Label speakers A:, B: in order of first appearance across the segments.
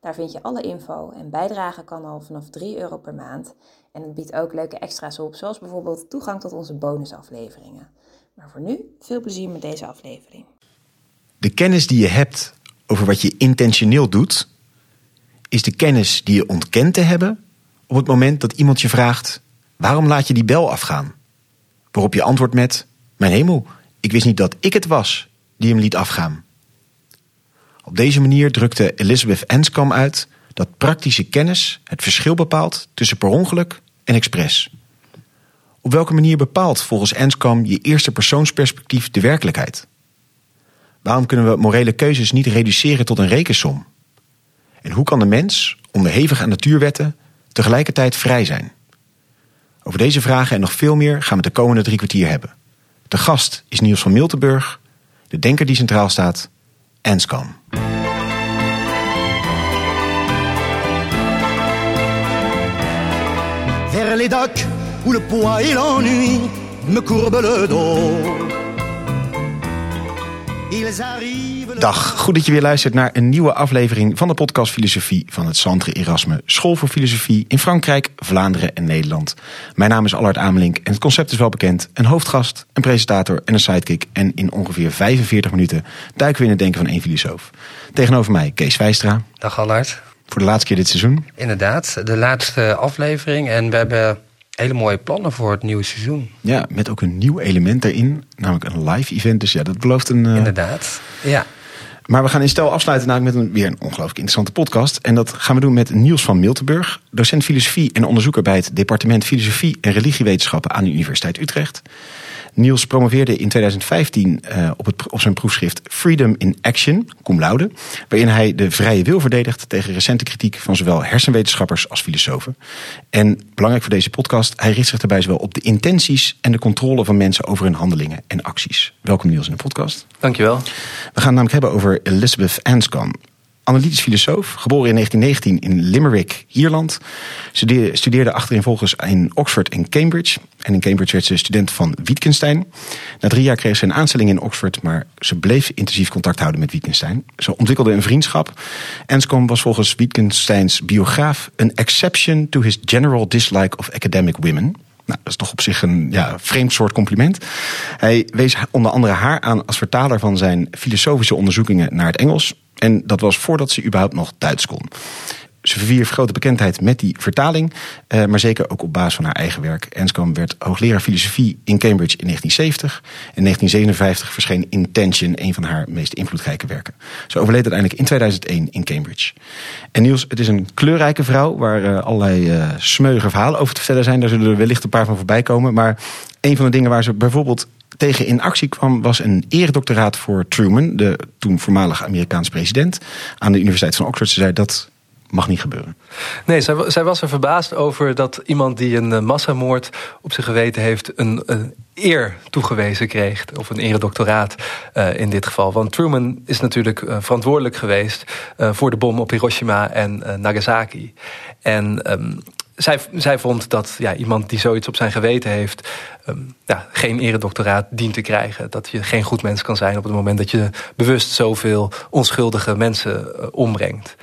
A: Daar vind je alle info en bijdragen kan al vanaf 3 euro per maand. En het biedt ook leuke extra's op, zoals bijvoorbeeld toegang tot onze bonusafleveringen. Maar voor nu, veel plezier met deze aflevering.
B: De kennis die je hebt over wat je intentioneel doet, is de kennis die je ontkent te hebben op het moment dat iemand je vraagt: waarom laat je die bel afgaan? Waarop je antwoordt met: Mijn hemel, ik wist niet dat ik het was die hem liet afgaan. Op deze manier drukte Elizabeth Anscombe uit dat praktische kennis het verschil bepaalt tussen per ongeluk en expres. Op welke manier bepaalt volgens Anscombe je eerste persoonsperspectief de werkelijkheid? Waarom kunnen we morele keuzes niet reduceren tot een rekensom? En hoe kan de mens, onderhevig aan natuurwetten, tegelijkertijd vrij zijn? Over deze vragen en nog veel meer gaan we de komende drie kwartier hebben. De gast is Niels van Miltenburg, de denker die centraal staat, Anscombe.
C: Vers les docks où le poids et l'ennui me courbent le dos. Ils arrivent
B: Dag, goed dat je weer luistert naar een nieuwe aflevering van de podcast Filosofie van het Centre Erasme School voor Filosofie in Frankrijk, Vlaanderen en Nederland. Mijn naam is Allard Amelink en het concept is wel bekend. Een hoofdgast, een presentator en een sidekick. En in ongeveer 45 minuten duiken we in het denken van één filosoof. Tegenover mij Kees Wijstra,
D: Dag Allard.
B: voor de laatste keer dit seizoen.
D: Inderdaad, de laatste aflevering. En we hebben hele mooie plannen voor het nieuwe seizoen.
B: Ja, met ook een nieuw element erin, namelijk een live event. Dus ja, dat belooft een... eh,
D: Inderdaad. Ja.
B: Maar we gaan in stel afsluiten namelijk met een, weer een ongelooflijk interessante podcast. En dat gaan we doen met Niels van Miltenburg, docent filosofie en onderzoeker bij het departement Filosofie en Religiewetenschappen aan de Universiteit Utrecht. Niels promoveerde in 2015 eh, op, het, op zijn proefschrift Freedom in Action, cum laude, waarin hij de vrije wil verdedigt tegen recente kritiek van zowel hersenwetenschappers als filosofen. En belangrijk voor deze podcast, hij richt zich daarbij zowel op de intenties en de controle van mensen over hun handelingen en acties. Welkom Niels in de podcast.
D: Dankjewel.
B: We gaan het namelijk hebben over Elizabeth Anscombe. Analytisch filosoof, geboren in 1919 in Limerick, Ierland. Studeerde, studeerde achtereenvolgens in Oxford en Cambridge. En in Cambridge werd ze student van Wittgenstein. Na drie jaar kreeg ze een aanstelling in Oxford, maar ze bleef intensief contact houden met Wittgenstein. Ze ontwikkelde een vriendschap. Anscombe was volgens Wittgensteins biograaf een exception to his general dislike of academic women. Nou, dat is toch op zich een ja, vreemd soort compliment. Hij wees onder andere haar aan als vertaler van zijn filosofische onderzoekingen naar het Engels. En dat was voordat ze überhaupt nog Duits kon. Ze verwierf grote bekendheid met die vertaling, eh, maar zeker ook op basis van haar eigen werk. Anscombe werd hoogleraar filosofie in Cambridge in 1970. In 1957 verscheen Intention, een van haar meest invloedrijke werken. Ze overleed uiteindelijk in 2001 in Cambridge. En Niels, het is een kleurrijke vrouw waar eh, allerlei eh, smeuïge verhalen over te vertellen zijn. Daar zullen er wellicht een paar van voorbij komen. Maar een van de dingen waar ze bijvoorbeeld tegen in actie kwam, was een eredoctoraat voor Truman, de toen voormalige Amerikaans president, aan de Universiteit van Oxford. Ze zei dat mag niet gebeuren.
E: Nee, zij, zij was er verbaasd over dat iemand die een eh, massamoord op zijn geweten heeft... een, een eer toegewezen kreeg, of een eredoctoraat eh, in dit geval. Want Truman is natuurlijk eh, verantwoordelijk geweest... voor de bom op Hiroshima en Nagasaki. En... ehm, zij, zij vond dat ja, iemand die zoiets op zijn geweten heeft... ehm, ja, geen eredoctoraat dient te krijgen. Dat je geen goed mens kan zijn op het moment dat je bewust zoveel onschuldige mensen eh, ombrengt.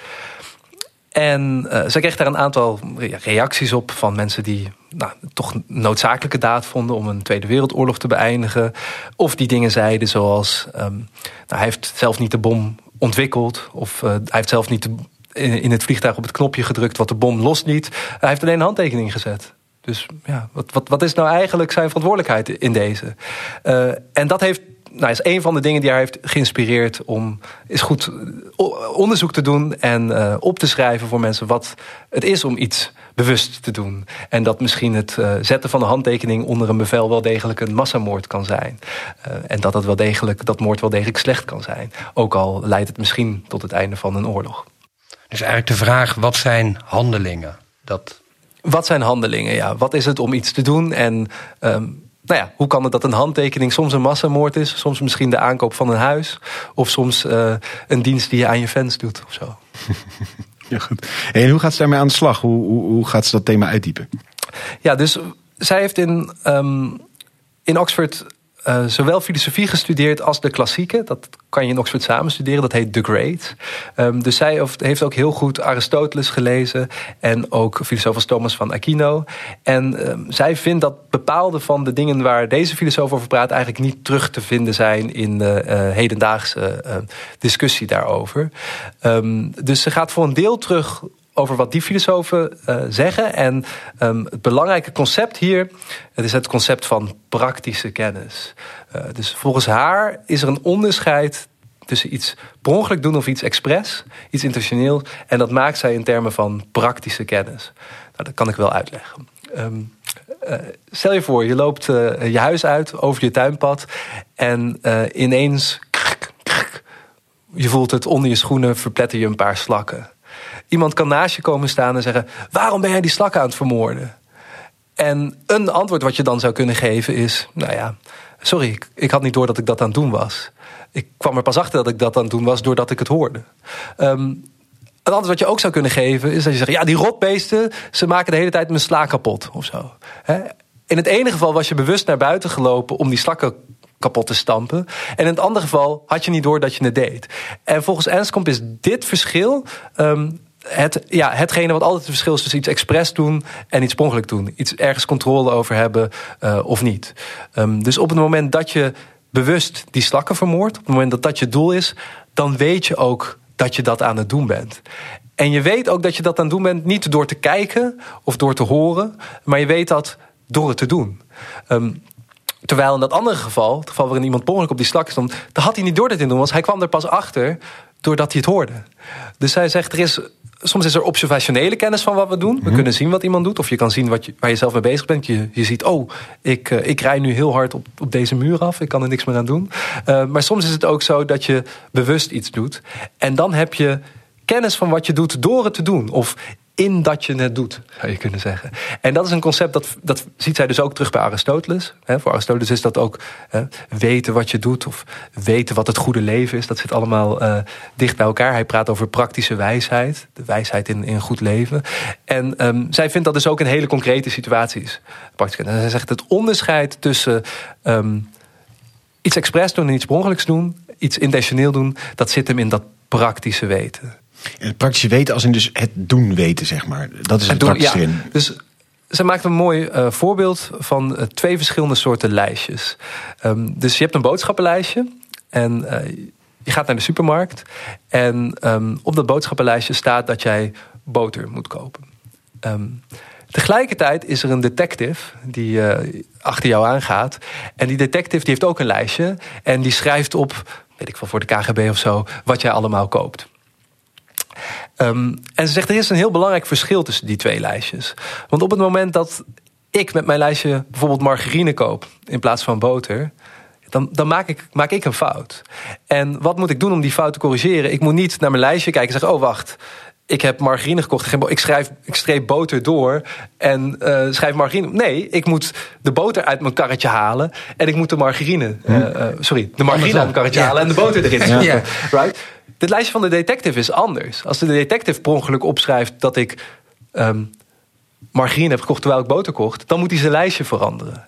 E: En eh, zij kreeg daar een aantal re- reacties op van mensen die nou, toch noodzakelijke daad vonden om een Tweede Wereldoorlog te beëindigen. Of die dingen zeiden zoals: ehm, nou, hij heeft zelf niet de bom ontwikkeld, of eh, hij heeft zelf niet de- in, het vliegtuig op het knopje gedrukt wat de bom losliet. Hij heeft alleen een handtekening gezet. Dus ja, wat, wat, wat is nou eigenlijk zijn verantwoordelijkheid in deze? Eh, en dat heeft nou, is een van de dingen die haar heeft geïnspireerd om eens goed o- onderzoek te doen en eh, op te schrijven voor mensen wat het is om iets bewust te doen. En dat misschien het eh, zetten van een handtekening onder een bevel wel degelijk een massamoord kan zijn. Eh, en dat, het wel degelijk, dat moord wel degelijk slecht kan zijn. Ook al leidt het misschien tot het einde van een oorlog.
D: Dus eigenlijk de vraag, wat zijn handelingen? Dat
E: wat zijn handelingen? Ja, wat is het om iets te doen? En ehm, nou ja, hoe kan het dat een handtekening soms een massamoord is? Soms misschien de aankoop van een huis. Of soms uh, een dienst die je aan je fans doet of zo.
B: Ja, goed. En hoe gaat ze daarmee aan de slag? Hoe, hoe, hoe gaat ze dat thema uitdiepen?
E: Ja, dus zij heeft in, um, in Oxford uh, zowel filosofie gestudeerd als de klassieke. Dat kan je in Oxford samen studeren. Dat heet The Great. Um, dus zij heeft ook heel goed Aristoteles gelezen. En ook filosoof als Thomas van Aquino. En um, zij vindt dat bepaalde van de dingen waar deze filosoof over praat... eigenlijk niet terug te vinden zijn in de uh, hedendaagse uh, discussie daarover. Dus ze gaat voor een deel terug over wat die filosofen uh, zeggen. En um, het belangrijke concept hier, het is het concept van praktische kennis. Uh, dus volgens haar is er een onderscheid tussen iets per ongeluk doen of iets expres, iets intentioneel. En dat maakt zij in termen van praktische kennis. Nou, dat kan ik wel uitleggen. Um, uh, stel je voor, je loopt je huis uit over je tuinpad en ineens, je voelt het onder je schoenen, verpletter je een paar slakken. Iemand kan naast je komen staan en zeggen: Waarom ben jij die slakken aan het vermoorden? En een antwoord wat je dan zou kunnen geven is: Nou ja, sorry, ik, ik had niet door dat ik dat aan het doen was. Ik kwam er pas achter dat ik dat aan het doen was doordat ik het hoorde. Um, een antwoord wat je ook zou kunnen geven is dat je zegt: Ja, die rotbeesten, ze maken de hele tijd mijn sla kapot of zo. In het ene geval was je bewust naar buiten gelopen om die slakken kapot te stampen. En in het andere geval had je niet door dat je het deed. En volgens Enskamp is dit verschil um, het, ja, hetgene wat altijd het verschil is tussen iets expres doen en iets ongeluk doen. Iets ergens controle over hebben uh, of niet. Um, dus op het moment dat je bewust die slakken vermoordt, op het moment dat dat je doel is, dan weet je ook dat je dat aan het doen bent. En je weet ook dat je dat aan het doen bent, niet door te kijken of door te horen, maar je weet dat door het te doen. Um, Terwijl in dat andere geval, het geval waarin iemand per op die slak stond, dan had hij niet door dat in doen was. Hij kwam er pas achter doordat hij het hoorde. Dus hij zegt, er is, soms is er observationele kennis van wat we doen. We mhm. kunnen zien wat iemand doet. Of je kan zien wat je, waar je zelf mee bezig bent. Je, je ziet, oh, ik, uh, ik rij nu heel hard op, op deze muur af. Ik kan er niks meer aan doen. Uh, maar soms is het ook zo dat je bewust iets doet. En dan heb je kennis van wat je doet door het te doen. Of in dat je het doet, zou je kunnen zeggen. En dat is een concept dat, dat ziet zij dus ook terug bij Aristoteles. voor Aristoteles is dat ook weten wat je doet of weten wat het goede leven is. Dat zit allemaal uh, dicht bij elkaar. Hij praat over praktische wijsheid, de wijsheid in, in goed leven. En um, zij vindt dat dus ook in hele concrete situaties. En zij zegt het onderscheid tussen um, iets expres doen en iets per doen, iets intentioneel doen, dat zit hem in dat praktische weten.
B: Het praktische weten als in dus het doen weten, zeg maar. Dat is het, het praktische ja,
E: Dus ze maakt een mooi uh, voorbeeld van uh, twee verschillende soorten lijstjes. Um, dus je hebt een boodschappenlijstje en uh, je gaat naar de supermarkt. En um, op dat boodschappenlijstje staat dat jij boter moet kopen. Um, tegelijkertijd is er een detective die achter jou aangaat. En die detective die heeft ook een lijstje. En die schrijft op, weet ik wel, voor de KGB of zo, wat jij allemaal koopt. Um, en ze zegt er is een heel belangrijk verschil tussen die twee lijstjes. Want op het moment dat ik met mijn lijstje bijvoorbeeld margarine koop in plaats van boter, dan, dan maak, ik, maak ik een fout. En wat moet ik doen om die fout te corrigeren? Ik moet niet naar mijn lijstje kijken en zeggen: Oh, wacht. Ik heb margarine gekocht. Ik, schrijf, ik streep boter door en uh, schrijf margarine. Nee, ik moet de boter uit mijn karretje halen. En ik moet de margarine. Uh, uh, sorry, de margarine uit mijn karretje halen en de boter erin. Ja. Right? Dit lijstje van de detective is anders. Als de detective per ongeluk opschrijft dat ik um, margarine heb gekocht terwijl ik boter kocht, dan moet hij zijn lijstje veranderen.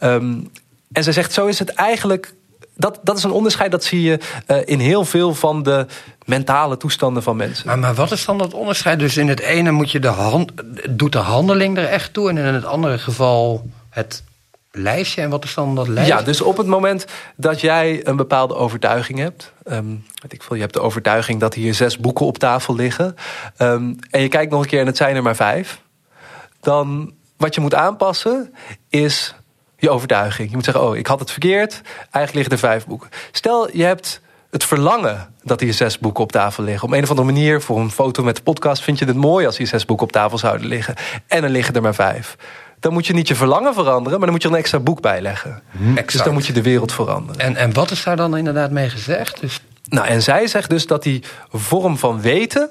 E: Um, en zij zegt: zo is het eigenlijk. Dat, dat is een onderscheid dat zie je uh, in heel veel van de mentale toestanden van mensen.
D: Maar, maar wat is dan dat onderscheid? Dus in het ene moet je de hand, doet de handeling er echt toe, en in het andere geval het lijstje. En wat is dan dat lijstje?
E: Ja, dus op het moment dat jij een bepaalde overtuiging hebt. Um, weet ik veel, je hebt de overtuiging dat hier zes boeken op tafel liggen. Um, en je kijkt nog een keer en het zijn er maar vijf. Dan wat je moet aanpassen is je overtuiging. Je moet zeggen, oh, ik had het verkeerd. Eigenlijk liggen er vijf boeken. Stel, je hebt het verlangen dat hier zes boeken op tafel liggen. Op een of andere manier, voor een foto met de podcast... vind je het mooi als hier zes boeken op tafel zouden liggen. En er liggen er maar vijf dan moet je niet je verlangen veranderen, maar dan moet je er een extra boek bij leggen. Hmm. Dus dan moet je de wereld veranderen.
D: En, en wat is daar dan inderdaad mee gezegd? Dus...
E: Nou, en zij zegt dus dat die vorm van weten,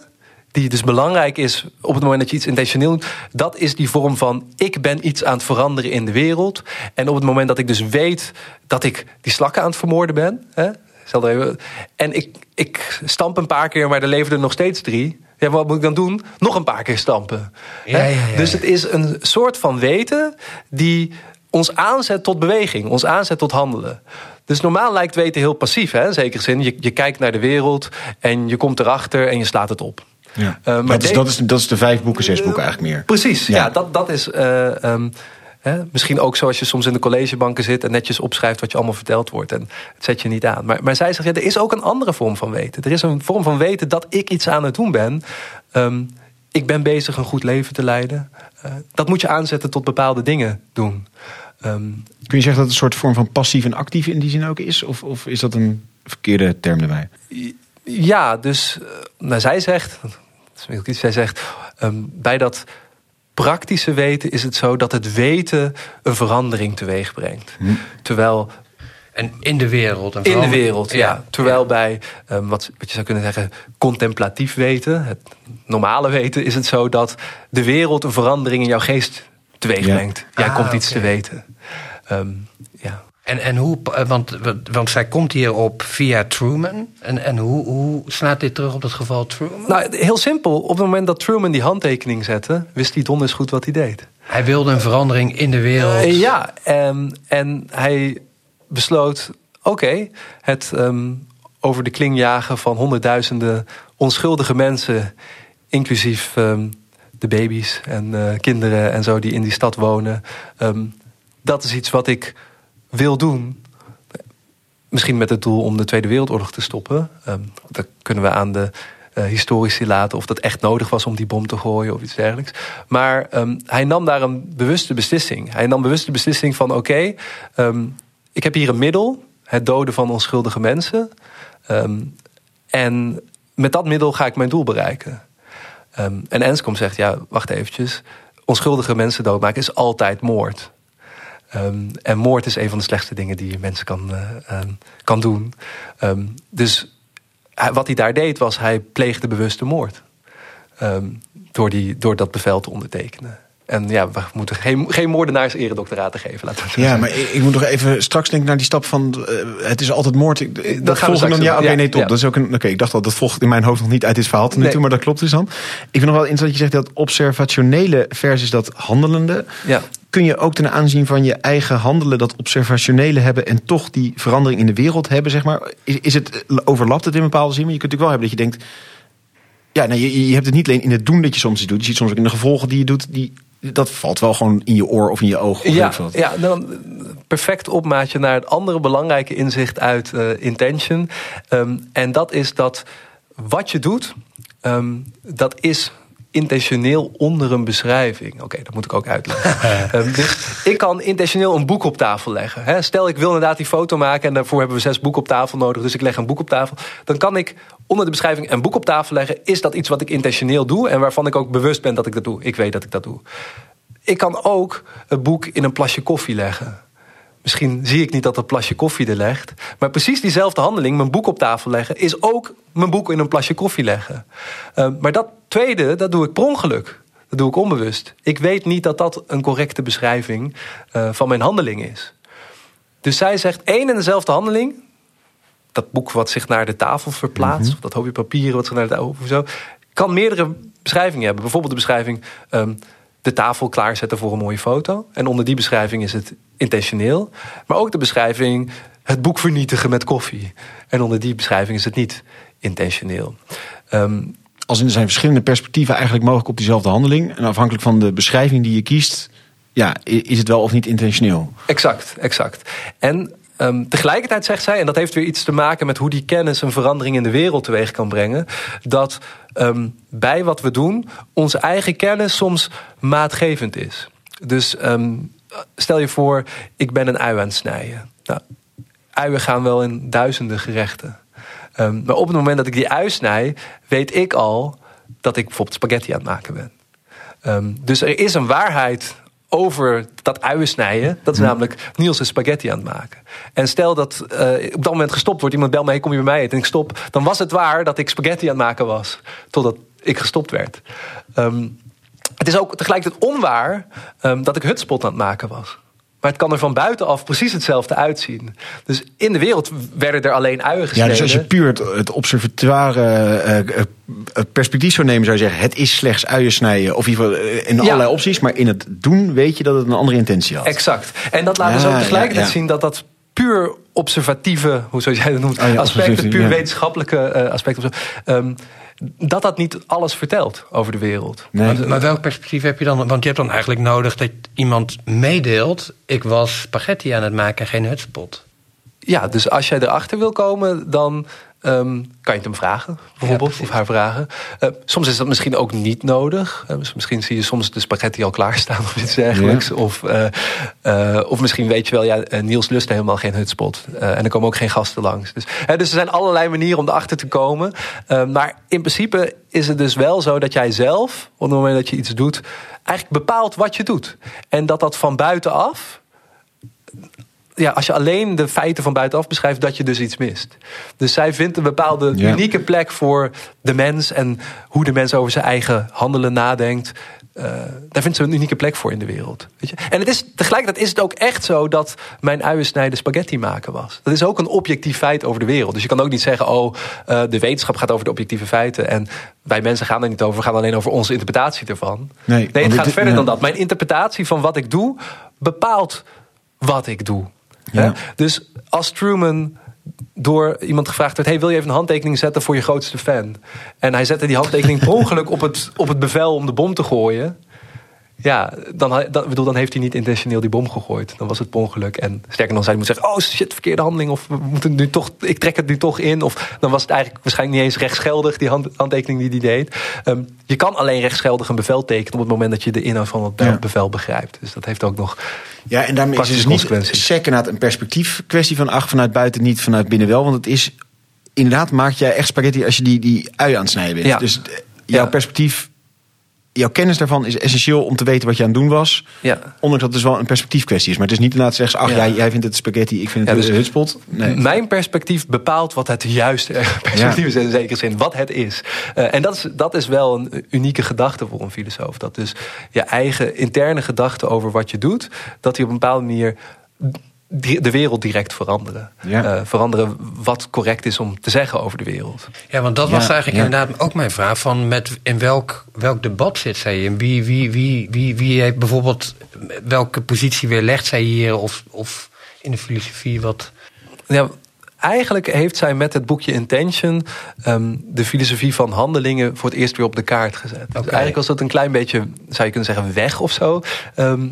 E: die dus belangrijk is op het moment dat je iets intentioneel doet, dat is die vorm van ik ben iets aan het veranderen in de wereld. En op het moment dat ik dus weet dat ik die slakken aan het vermoorden ben, hè, even, en ik, ik stamp een paar keer, maar er leven er nog steeds drie. Ja, wat moet ik dan doen? Nog een paar keer stampen.
D: Ja, ja, ja,
E: dus het is een soort van weten die ons aanzet tot beweging, ons aanzet tot handelen. Dus normaal lijkt weten heel passief, hè, in zekere zin. Je, je kijkt naar de wereld en je komt erachter en je slaat het op.
B: Ja.
E: Eh, maar
B: dat, is,
E: de-
B: dat, is, dat is de vijf boeken, zes boeken eigenlijk meer.
E: Precies, ja,
B: Ja.
E: dat, dat is eh, ehm, hè, misschien ook zoals je soms in de collegebanken zit en netjes opschrijft wat je allemaal verteld wordt. En het zet je niet aan. Maar, maar zij zegt, ja, er is ook een andere vorm van weten. Er is een vorm van weten dat ik iets aan het doen ben. Ehm, ik ben bezig een goed leven te leiden. Eh, dat moet je aanzetten tot bepaalde dingen doen. Ehm,
B: Kun je zeggen dat het een soort vorm van passief en actief in die zin ook is? Of, of is dat een verkeerde term erbij?
E: Ja, dus eh, nou, zij zegt, zij zegt, ehm, bij dat praktische weten is het zo dat het weten een verandering teweeg brengt. Terwijl
D: En in de wereld. En
E: in de wereld, ja. Terwijl bij ehm, wat, wat je zou kunnen zeggen, contemplatief weten, het normale weten, is het zo dat de wereld een verandering in jouw geest teweeg
B: Ja.
E: brengt. Jij
D: Ah,
E: komt iets te weten. Ehm, ja.
D: En, en hoe, eh, want, want zij komt hierop via Truman. En, en hoe, hoe slaat dit terug op het geval Truman?
E: Nou, heel simpel. Op het moment dat Truman die handtekening zette, wist hij donders goed wat hij deed.
D: Hij wilde een verandering in de wereld.
E: Eh, ja, ehm, en hij besloot: oké, het ehm, over de kling jagen van honderdduizenden onschuldige mensen, inclusief ehm, de baby's en eh, kinderen en zo die in die stad wonen. dat is iets wat ik wil doen. Misschien met het doel om de Tweede Wereldoorlog te stoppen. Ehm, dat kunnen we aan de eh, historici laten of dat echt nodig was om die bom te gooien of iets dergelijks. Maar ehm, hij nam daar een bewuste beslissing. Hij nam bewust de beslissing van: oké, ehm, ik heb hier een middel, het doden van onschuldige mensen. En met dat middel ga ik mijn doel bereiken. En Enscom zegt: ja, wacht eventjes. Onschuldige mensen doodmaken is altijd moord. Ehm, en moord is een van de slechtste dingen die je mensen kan, eh, ehm, kan doen. Ehm, dus hij- wat hij daar deed was, hij pleegde bewuste moord. Door, die, door dat bevel te ondertekenen. En ja, we moeten geen, geen moordenaars eredoctoraten geven, laten we
B: Ja,
E: zeggen.
B: maar ik, ik moet nog even straks denken naar die stap van eh, het is altijd moord. Ik, dat
E: gaan we
B: volg ik
E: straks
B: dan. Ja, oké,
E: Ja,
B: nee, top.
E: ja.
B: Dat is ook een. Oké, ik dacht al, dat volgt in mijn hoofd nog niet uit dit verhaal tot nu
E: Nee.
B: toe, maar dat klopt dus dan. Ik vind nog wel interessant dat je zegt dat observationele versus dat handelende.
E: Ja.
B: Kun je ook ten aanzien van je eigen handelen dat observationele hebben en toch die verandering in de wereld hebben, zeg maar? Is, is het, overlapt het in bepaalde zin? Maar je kunt natuurlijk wel hebben dat je denkt. Ja, nou, je, je hebt het niet alleen in het doen dat je soms iets doet. Je ziet soms ook in de gevolgen die je doet. Die, dat valt wel gewoon in je oor of in je oog. Of
E: Ja,
B: wat.
E: ja, dan perfect opmaatje naar het andere belangrijke inzicht uit eh, intention. Ehm, en dat is dat wat je doet, ehm, dat is intentioneel onder een beschrijving. Oké, dat moet ik ook uitleggen. Ehm, dus ik kan intentioneel een boek op tafel leggen. Hè. Stel, ik wil inderdaad die foto maken en daarvoor hebben we zes boeken op tafel nodig. Dus ik leg een boek op tafel. Dan kan ik onder de beschrijving een boek op tafel leggen. Is dat iets wat ik intentioneel doe en waarvan ik ook bewust ben dat ik dat doe? Ik weet dat ik dat doe. Ik kan ook het boek in een plasje koffie leggen. Misschien zie ik niet dat dat plasje koffie er legt. Maar precies diezelfde handeling, mijn boek op tafel leggen, is ook mijn boek in een plasje koffie leggen. Uh, maar dat tweede, dat doe ik per ongeluk. Dat doe ik onbewust. Ik weet niet dat dat een correcte beschrijving uh, van mijn handeling is. Dus zij zegt één en dezelfde handeling. Dat boek wat zich naar de tafel verplaatst, mm-hmm. of dat hoopje papieren wat zich naar de tafel of zo, kan meerdere beschrijvingen hebben. Bijvoorbeeld de beschrijving. Um, de tafel klaarzetten voor een mooie foto. En onder die beschrijving is het intentioneel. Maar ook de beschrijving het boek vernietigen met koffie. En onder die beschrijving is het niet intentioneel.
B: Um, Als in er zijn verschillende perspectieven eigenlijk mogelijk op diezelfde handeling. En afhankelijk van de beschrijving die je kiest, ja, is het wel of niet intentioneel.
E: Exact, exact. En Um, tegelijkertijd zegt zij, en dat heeft weer iets te maken met hoe die kennis een verandering in de wereld teweeg kan brengen, dat um, bij wat we doen onze eigen kennis soms maatgevend is. Dus um, stel je voor, ik ben een ui aan het snijden. Nou, uien gaan wel in duizenden gerechten. maar op het moment dat ik die ui snij, weet ik al dat ik bijvoorbeeld spaghetti aan het maken ben. dus er is een waarheid over dat uien snijden. Dat is
B: Hm.
E: namelijk Niels is spaghetti aan het maken. En stel dat uh, op dat moment gestopt wordt, iemand belt mij, kom je bij mij eten en ik stop. Dan was het waar dat ik spaghetti aan het maken was. Totdat ik gestopt werd. Ehm, het is ook tegelijkertijd onwaar ehm, dat ik hutspot aan het maken was. Maar het kan er van buitenaf precies hetzelfde uitzien. Dus in de wereld werden er alleen uien
B: Ja,
E: gesneden.
B: dus als je puur het, het observatoire eh, eh, perspectief zou nemen, zou je zeggen: het is slechts uien snijden. Of in ieder geval eh, in
E: Ja.
B: allerlei opties. Maar in het doen weet je dat het een andere intentie had.
E: Exact. En dat laat dus
B: Ja,
E: ook tegelijkertijd
B: ja, ja.
E: zien dat dat puur observatieve, hoe zou jij dat noemt,
B: Oh ja,
E: aspecten, puur
B: ja.
E: wetenschappelijke eh, aspecten, ehm, dat dat niet alles vertelt over de wereld.
B: Nee.
D: Maar, maar welk perspectief heb je dan? Want je hebt dan eigenlijk nodig dat iemand meedeelt... ik was spaghetti aan het maken en geen hutspot.
E: Ja, dus als jij erachter wil komen, dan ehm, kan je het hem vragen, bijvoorbeeld, of haar vragen. Eh, soms is dat misschien ook niet nodig. Eh, dus misschien zie je soms de spaghetti al klaarstaan of iets dergelijks. Of, eh, of misschien weet je wel, ja, Niels lust helemaal geen hutspot. En er komen ook geen gasten langs. Dus, hè, dus er zijn allerlei manieren om erachter te komen. Eh, maar in principe is het dus wel zo dat jij zelf, op het moment dat je iets doet, eigenlijk bepaalt wat je doet. En dat dat van buitenaf ja, als je alleen de feiten van buitenaf beschrijft, dat je dus iets mist. Dus zij vindt een bepaalde unieke plek voor de mens en hoe de mens over zijn eigen handelen nadenkt. Eh, daar vindt ze een unieke plek voor in de wereld. Weet je? En het is, tegelijkertijd is het ook echt zo dat mijn uien snijden spaghetti maken was. Dat is ook een objectief feit over de wereld. Dus je kan ook niet zeggen, oh, eh, de wetenschap gaat over de objectieve feiten. En wij mensen gaan er niet over, we gaan alleen over onze interpretatie ervan.
B: Nee,
E: Nee, het gaat
B: dit-
E: verder
B: ja.
E: dan dat. Mijn interpretatie van wat ik doe bepaalt wat ik doe. Dus als Truman door iemand gevraagd werd: hey, wil je even een handtekening zetten voor je grootste fan? En hij zette die handtekening per ongeluk op het, op het bevel om de bom te gooien. Ja, dan, dan, bedoel, dan heeft hij niet intentioneel die bom gegooid. Dan was het per ongeluk. En sterker dan, zij moet zeggen: Oh shit, verkeerde handeling. Of we moeten nu toch, ik trek het nu toch in. Of dan was het eigenlijk waarschijnlijk niet eens rechtsgeldig, die hand, handtekening die hij deed. Ehm, je kan alleen rechtsgeldig een bevel tekenen op het moment dat je de inhoud van het
B: Ja.
E: bevel begrijpt. Dus dat heeft ook nog.
B: Ja, en daarmee is het dus niet second een perspectief kwestie van ach, vanuit buiten niet, vanuit binnen wel. Want het is inderdaad, maak jij echt spaghetti als je die, die ui aan het snijden bent.
E: Ja.
B: Dus eh, jouw
E: Ja.
B: perspectief, jouw kennis daarvan is essentieel om te weten wat je aan het doen was.
E: Ja.
B: Ondanks dat het dus wel een perspectief kwestie is. Maar het is niet inderdaad zeggen, ach,
E: Ja.
B: jij, jij vindt het spaghetti, ik vind het
E: Ja, dus
B: een hutspot. Nee.
E: Mijn perspectief bepaalt wat het juiste perspectief is in zekere zin, wat het is. Eh, en dat is, dat is wel een unieke gedachte voor een filosoof. Dat dus je eigen interne gedachte over wat je doet, dat die op een bepaalde manier de wereld direct veranderen.
B: Ja.
E: Eh, veranderen wat correct is om te zeggen over de wereld.
D: Ja, want dat
B: Ja,
D: was eigenlijk
B: ja.
D: inderdaad ook mijn vraag. Van met, in welk, welk debat zit zij in? Wie, wie, wie, wie, wie heeft bijvoorbeeld welke positie weerlegt zij hier? Of, of in de filosofie wat...
E: Ja, eigenlijk heeft zij met het boekje Intention ehm, de filosofie van handelingen voor het eerst weer op de kaart gezet. Dus eigenlijk was dat een klein beetje, zou je kunnen zeggen, weg of zo. Ehm,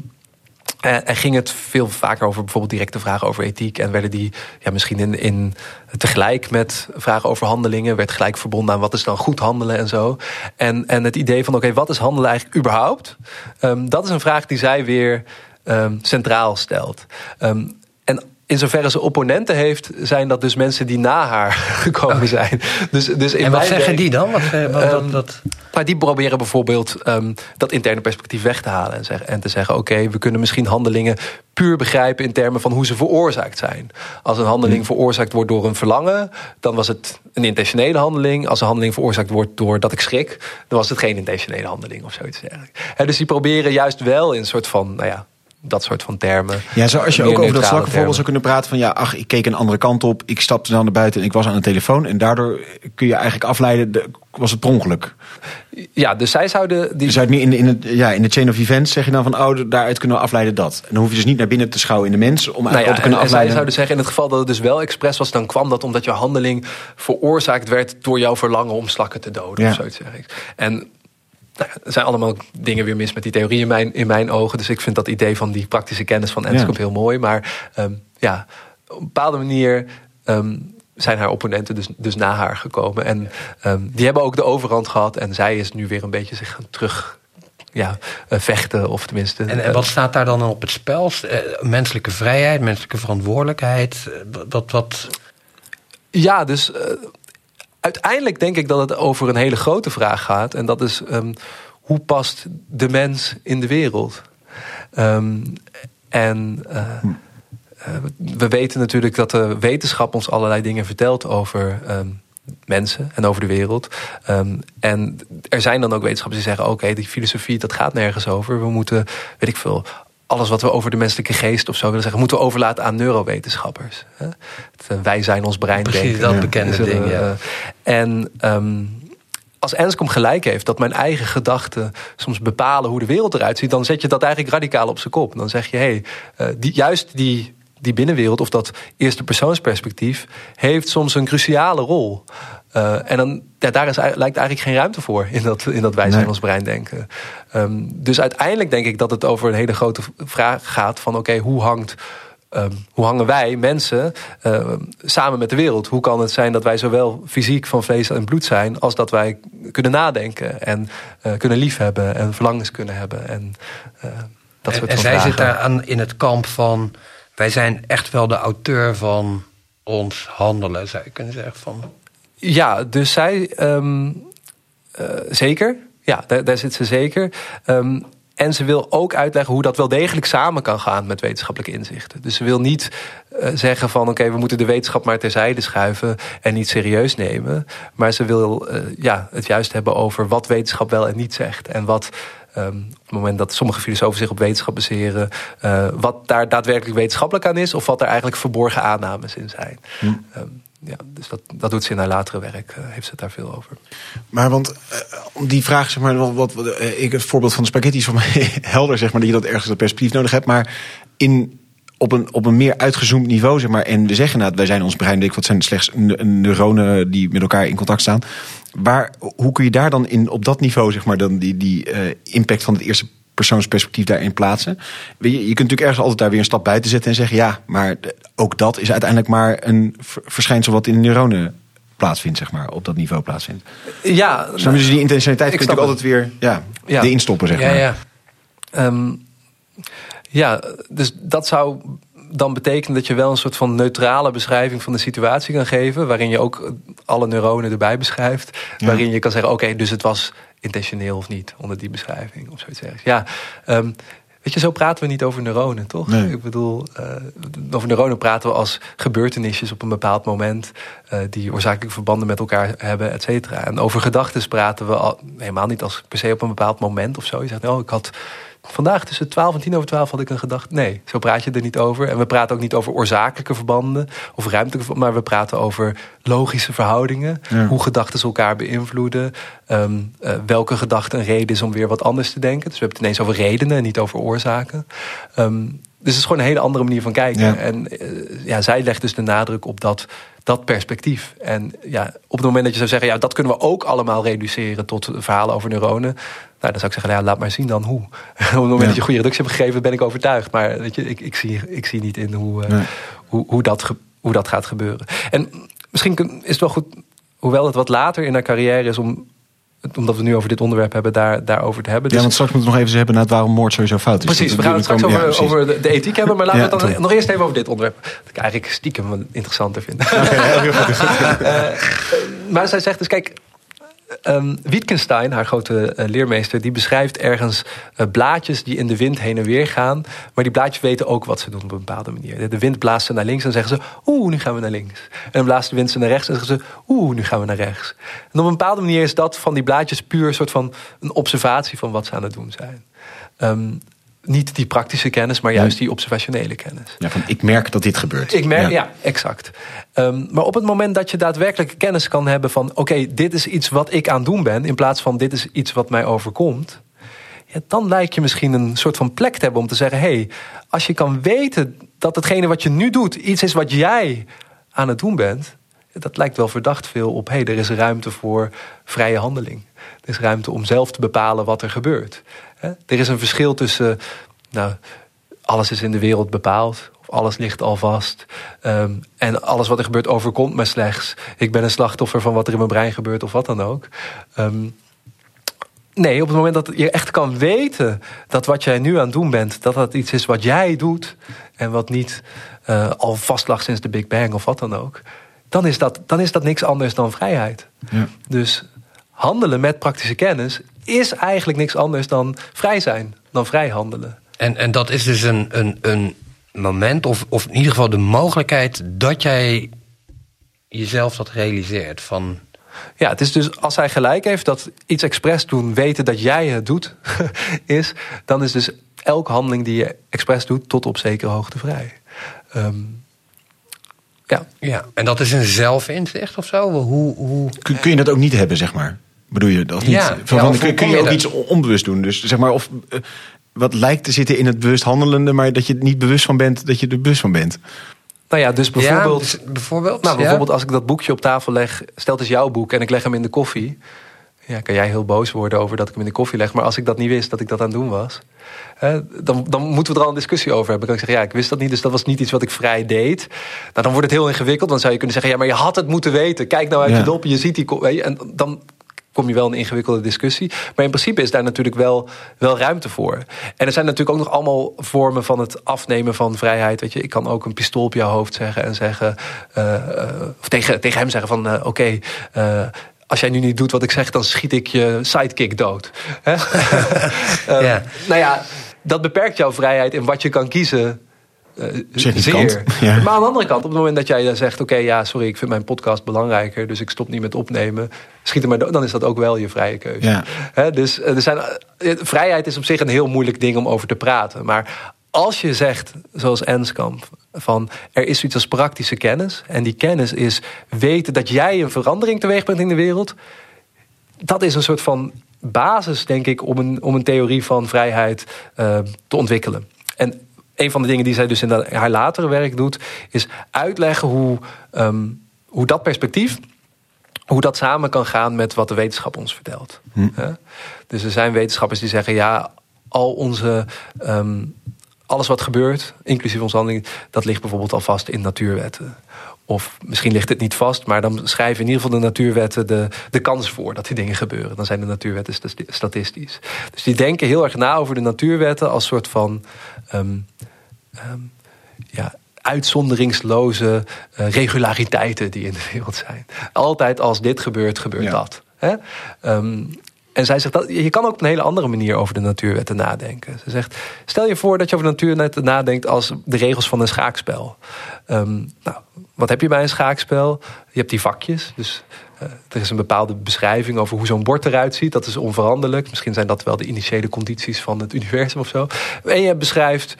E: en, en ging het veel vaker over bijvoorbeeld directe vragen over ethiek. En werden die ja, misschien in, in tegelijk met vragen over handelingen, werd gelijk verbonden aan wat is dan goed handelen en zo. En, en het idee van oké, wat is handelen eigenlijk überhaupt? Ehm, dat is een vraag die zij weer ehm, centraal stelt. Ehm, en in zoverre ze opponenten heeft, zijn dat dus mensen die na haar gekomen zijn. Dus, dus in
D: En wat zeggen
E: werk-
D: die dan? Wat, eh, wat,
E: Ehm, maar die proberen bijvoorbeeld ehm, dat interne perspectief weg te halen. En, en te zeggen, oké, we kunnen misschien handelingen puur begrijpen... in termen van hoe ze veroorzaakt zijn. Als een handeling veroorzaakt wordt door een verlangen... dan was het een intentionele handeling. Als een handeling veroorzaakt wordt doordat ik schrik... dan was het geen intentionele handeling of zoiets dus die proberen juist wel in een soort van... Nou ja, dat soort van termen.
B: Ja, zo als je ook over dat slakkenvoorbeeld
E: termen.
B: zou kunnen praten van ja, ach, ik keek een andere kant op, ik stapte dan naar buiten en ik was aan de telefoon en daardoor kun je eigenlijk afleiden, de, was het per ongeluk.
E: Ja, dus zij zouden... Die,
B: Dus uit, in, de, in, het, ja, in de chain of events zeg je dan van oh, daaruit kunnen we afleiden dat. En dan hoef je dus niet naar binnen te schouwen in de mens om
E: Nou
B: eigenlijk
E: ja,
B: al te kunnen
E: en, en zij
B: afleiden.
E: zouden zeggen, in het geval dat het dus wel expres was... dan kwam dat omdat je handeling veroorzaakt werd... door jouw verlangen om slakken te doden
B: Ja.
E: of zoiets. Zeg ik. En nou ja, er zijn allemaal dingen weer mis met die theorie in mijn, in mijn ogen. Dus ik vind dat idee van die praktische kennis van Enskop
B: Ja.
E: heel mooi. Maar ehm, ja, op een bepaalde manier... ehm, zijn haar opponenten dus, dus na haar gekomen. En ehm, die hebben ook de overhand gehad. En zij is nu weer een beetje zich gaan terug ja, eh, vechten. Of tenminste...
D: en, en
E: eh,
D: wat staat daar dan op het spel? Eh, menselijke vrijheid, menselijke verantwoordelijkheid. Wat, wat,
E: Ja, dus uiteindelijk denk ik dat het over een hele grote vraag gaat. En dat is ehm, hoe past de mens in de wereld? Ehm, en eh, eh, we weten natuurlijk dat de wetenschap ons allerlei dingen vertelt over ehm, mensen en over de wereld. En er zijn dan ook wetenschappers die zeggen: oké, die filosofie dat gaat nergens over. We moeten, weet ik veel, alles wat we over de menselijke geest of zo willen zeggen, moeten we overlaten aan neurowetenschappers. Het, uh, wij zijn ons brein.
D: Precies,
E: denken.
D: dat bekende ding. Ja.
E: En um, als Enskom gelijk heeft dat mijn eigen gedachten soms bepalen hoe de wereld eruit ziet, dan zet je dat eigenlijk radicaal op zijn kop. Dan zeg je, hé, hey, uh, die, juist die, die binnenwereld of dat eerste persoonsperspectief heeft soms een cruciale rol. Uh, en dan, ja, daar is, lijkt eigenlijk geen ruimte voor in dat, in dat wij zijn nee. ons brein denken. Um, dus uiteindelijk denk ik dat het over een hele grote vraag gaat van oké, okay, hoe hangt Um, hoe hangen wij, mensen, uh, samen met de wereld? Hoe kan het zijn dat wij zowel fysiek van vlees en bloed zijn... als dat wij kunnen nadenken en uh, kunnen liefhebben en verlangens kunnen hebben? En, uh, dat
D: en,
E: soort
D: en
E: van
D: zij
E: vragen.
D: zit daar aan in het kamp van... wij zijn echt wel de auteur van ons handelen, zou je kunnen zeggen. Van...
E: Ja, dus zij... Um, zeker, ja, daar, daar, zit ze zeker... Um, en ze wil ook uitleggen hoe dat wel degelijk samen kan gaan met wetenschappelijke inzichten. Dus ze wil niet uh, zeggen van oké, okay, we moeten de wetenschap maar terzijde schuiven en niet serieus nemen. Maar ze wil uh, ja, het juist hebben over wat wetenschap wel en niet zegt. En wat um, op het moment dat sommige filosofen zich op wetenschap baseren, uh, wat daar daadwerkelijk wetenschappelijk aan is, of wat er eigenlijk verborgen aannames in zijn. Hm. Um, ja, dus dat, dat doet ze in haar latere werk, uh, heeft ze het daar veel over.
B: Maar want uh, die vraag, zeg maar, wat, wat uh, ik het voorbeeld van de spaghetti is voor mij helder, zeg maar, dat je dat ergens dat perspectief nodig hebt. Maar in, op, een, op een meer uitgezoomd niveau, zeg maar, en we zeggen nou, wij zijn ons brein, ik, wat zijn slechts neuronen die met elkaar in contact staan. Waar, hoe kun je daar dan in, op dat niveau, zeg maar, dan die, die impact van het eerste persoonsperspectief daarin plaatsen. Je, je kunt natuurlijk ergens altijd daar weer een stap buiten zetten en zeggen: ja, maar ook dat is uiteindelijk maar een verschijnsel wat in de neuronen plaatsvindt, zeg maar, op dat niveau plaatsvindt.
E: Ja,
B: dus die intentionaliteit kun je altijd weer ja, ja. erin stoppen, zeg
D: ja,
B: maar.
D: Ja.
E: Um, ja, dus dat zou dan betekenen dat je wel een soort van neutrale beschrijving van de situatie kan geven, waarin je ook alle neuronen erbij beschrijft, ja. waarin je kan zeggen: oké, okay, dus het was intentioneel of niet, onder die beschrijving of zoiets ergens. Ja, um, weet je, zo praten we niet over neuronen, toch?
B: Nee.
E: Ik bedoel, uh, over neuronen praten we als gebeurtenisjes op een bepaald moment, uh, die oorzakelijke verbanden met elkaar hebben, et cetera. En over gedachten praten we al, helemaal niet als per se op een bepaald moment of zo. Je zegt, oh, ik had vandaag tussen 12 en 10 over 12 had ik een gedachte. Nee, zo praat je er niet over. En we praten ook niet over oorzakelijke verbanden of ruimtelijke verbanden, maar we praten over logische verhoudingen.
B: Ja.
E: Hoe gedachten elkaar beïnvloeden. Um, uh, welke gedachte een reden is om weer wat anders te denken. Dus we hebben het ineens over redenen en niet over oorzaken. Um, dus het is gewoon een hele andere manier van kijken.
B: Ja.
E: En uh, ja, zij legt dus de nadruk op dat, dat perspectief. En ja, op het moment dat je zou zeggen, ja, dat kunnen we ook allemaal reduceren tot verhalen over neuronen. Nou, dan zou ik zeggen, ja, laat maar zien dan hoe. Op het moment
B: Ja.
E: dat je goede reductie hebt gegeven, ben ik overtuigd. Maar weet je, ik, ik, zie, ik zie niet in hoe,
B: Nee.
E: hoe, hoe, dat, hoe dat gaat gebeuren. En misschien is het wel goed, hoewel het wat later in haar carrière is om omdat we nu over dit onderwerp hebben, daar, daarover te hebben.
B: Ja,
E: Dus-
B: want straks moeten we nog even hebben naar waarom moord sowieso fout is.
E: Precies, we gaan het straks over, over de, de ethiek hebben. Maar laten
B: Ja,
E: we het dan
B: toch.
E: nog eerst even over dit onderwerp. Dat ik eigenlijk stiekem interessanter vind. Eh, maar zij zegt dus, kijk... ehm, Wittgenstein, haar grote eh, leermeester, die beschrijft ergens eh, blaadjes die in de wind heen en weer gaan. Maar die blaadjes weten ook wat ze doen op een bepaalde manier. De- wind blaast ze naar links en zeggen ze, oeh, nu gaan we naar links. En dan blaast de wind ze naar rechts en zeggen ze, oeh, nu gaan we naar rechts. En op een bepaalde manier is dat van die blaadjes puur een soort van een observatie van wat ze aan het doen zijn. Ehm, niet die praktische kennis, maar juist die observationele kennis.
B: Ja, van, ik merk dat dit gebeurt.
E: Ik merk, ja, exact. Ehm, maar op het moment dat je daadwerkelijk kennis kan hebben van... oké, dit is iets wat ik aan het doen ben... in plaats van dit is iets wat mij overkomt... Ja, dan lijkt je misschien een soort van plek te hebben om te zeggen... hé, hey, als je kan weten dat hetgene wat je nu doet... iets is wat jij aan het doen bent... dat lijkt wel verdacht veel op... hé, hey, er is ruimte voor vrije handeling. Er is ruimte om zelf te bepalen wat er gebeurt. Er is een verschil tussen... Nou, alles is in de wereld bepaald. Of alles ligt al vast. Ehm, en alles wat er gebeurt overkomt me slechts. Ik ben een slachtoffer van wat er in mijn brein gebeurt of wat dan ook. Ehm, nee, op het moment dat je echt kan weten dat wat jij nu aan het doen bent, dat dat iets is wat jij doet en wat niet eh, al vast lag sinds de Big Bang of wat dan ook, dan is dat, dan is dat niks anders dan vrijheid.
B: Ja.
E: Dus handelen met praktische kennis is eigenlijk niks anders dan vrij zijn, dan vrij handelen.
D: En, en dat is dus een, een, een moment, of, of in ieder geval de mogelijkheid dat jij jezelf dat realiseert. Van,
E: Ja, het is dus als hij gelijk heeft dat iets expres doen, weten dat jij het doet, is, dan is dus elke handeling die je expres doet tot op zekere hoogte vrij. Ehm, ja,
D: ja, en dat is een zelfinzicht of zo? Hoe, hoe,
B: Kun, kun je dat ook niet hebben, zeg maar? Bedoel je dat niet?
D: Ja,
B: Van,
D: ja,
B: van,
D: of
B: kun, je ook iets onbewust doen? Dus zeg maar, of eh, wat lijkt te zitten in het bewust handelende, maar dat je er niet bewust van bent dat je er bewust van bent.
E: nou ja, dus bijvoorbeeld.
D: Ja, dus bijvoorbeeld?
E: Nou,
D: ja?
E: bijvoorbeeld als ik dat boekje op tafel leg, stel het is jouw boek en ik leg hem in de koffie. Ja, kan jij heel boos worden over dat ik hem in de koffie leg. Maar als ik dat niet wist, dat ik dat aan het doen was. Hè, dan, dan moeten we er al een discussie over hebben. Dan kan ik zeggen, ja, ik wist dat niet, dus dat was niet iets wat ik vrij deed. Nou, dan wordt het heel ingewikkeld. Dan zou je kunnen zeggen, ja, maar je had het moeten weten. Kijk nou uit
B: Ja.
E: je dop, je ziet die... En dan kom je wel in een ingewikkelde discussie. Maar in principe is daar natuurlijk wel, wel ruimte voor. En er zijn natuurlijk ook nog allemaal vormen van het afnemen van vrijheid. Weet je, ik kan ook een pistool op jouw hoofd zeggen en zeggen... eh, eh, of tegen, tegen hem zeggen van, eh, oké... als jij nu niet doet wat ik zeg, dan schiet ik je sidekick dood.
D: Ja.
E: Nou ja, dat beperkt jouw vrijheid in wat je kan kiezen. Eh, zeer.
B: Ja.
E: Maar aan de andere kant, op het moment dat jij zegt: Oké, ja, sorry, ik vind mijn podcast belangrijker, dus ik stop niet met opnemen. Schiet er maar dan is dat ook wel je vrije keuze.
B: Ja.
E: Dus eh, er zijn, eh, vrijheid is op zich een heel moeilijk ding om over te praten. Maar als je zegt, zoals Enskamp, van er is zoiets als praktische kennis. En die kennis is weten dat jij een verandering teweeg brengt in de wereld. Dat is een soort van basis, denk ik, om een, om een theorie van vrijheid te ontwikkelen. En een van de dingen die zij dus in haar latere werk doet, is uitleggen hoe, ehm, hoe dat perspectief hoe dat samen kan gaan met wat de wetenschap ons vertelt. Hè? Dus er zijn wetenschappers die zeggen: ja, al onze. ehm, alles wat gebeurt, inclusief onze handelingen, dat ligt bijvoorbeeld al vast in natuurwetten. Of misschien ligt het niet vast, maar dan schrijven in ieder geval de natuurwetten de, de kans voor dat die dingen gebeuren. Dan zijn de natuurwetten sta- statistisch. Dus die denken heel erg na over de natuurwetten als soort van ehm, ehm, ja, uitzonderingsloze eh, regulariteiten die in de wereld zijn. Altijd als dit gebeurt, gebeurt
B: Ja.
E: dat. Hè? Ehm, en zij zegt dat je kan ook op een hele andere manier over de natuurwetten nadenken. Ze zegt: stel je voor dat je over de natuurwetten nadenkt als de regels van een schaakspel. Nou, wat heb je bij een schaakspel? Je hebt die vakjes. Dus er is een bepaalde beschrijving over hoe zo'n bord eruit ziet. Dat is onveranderlijk. Misschien zijn dat wel de initiële condities van het universum of zo. En je beschrijft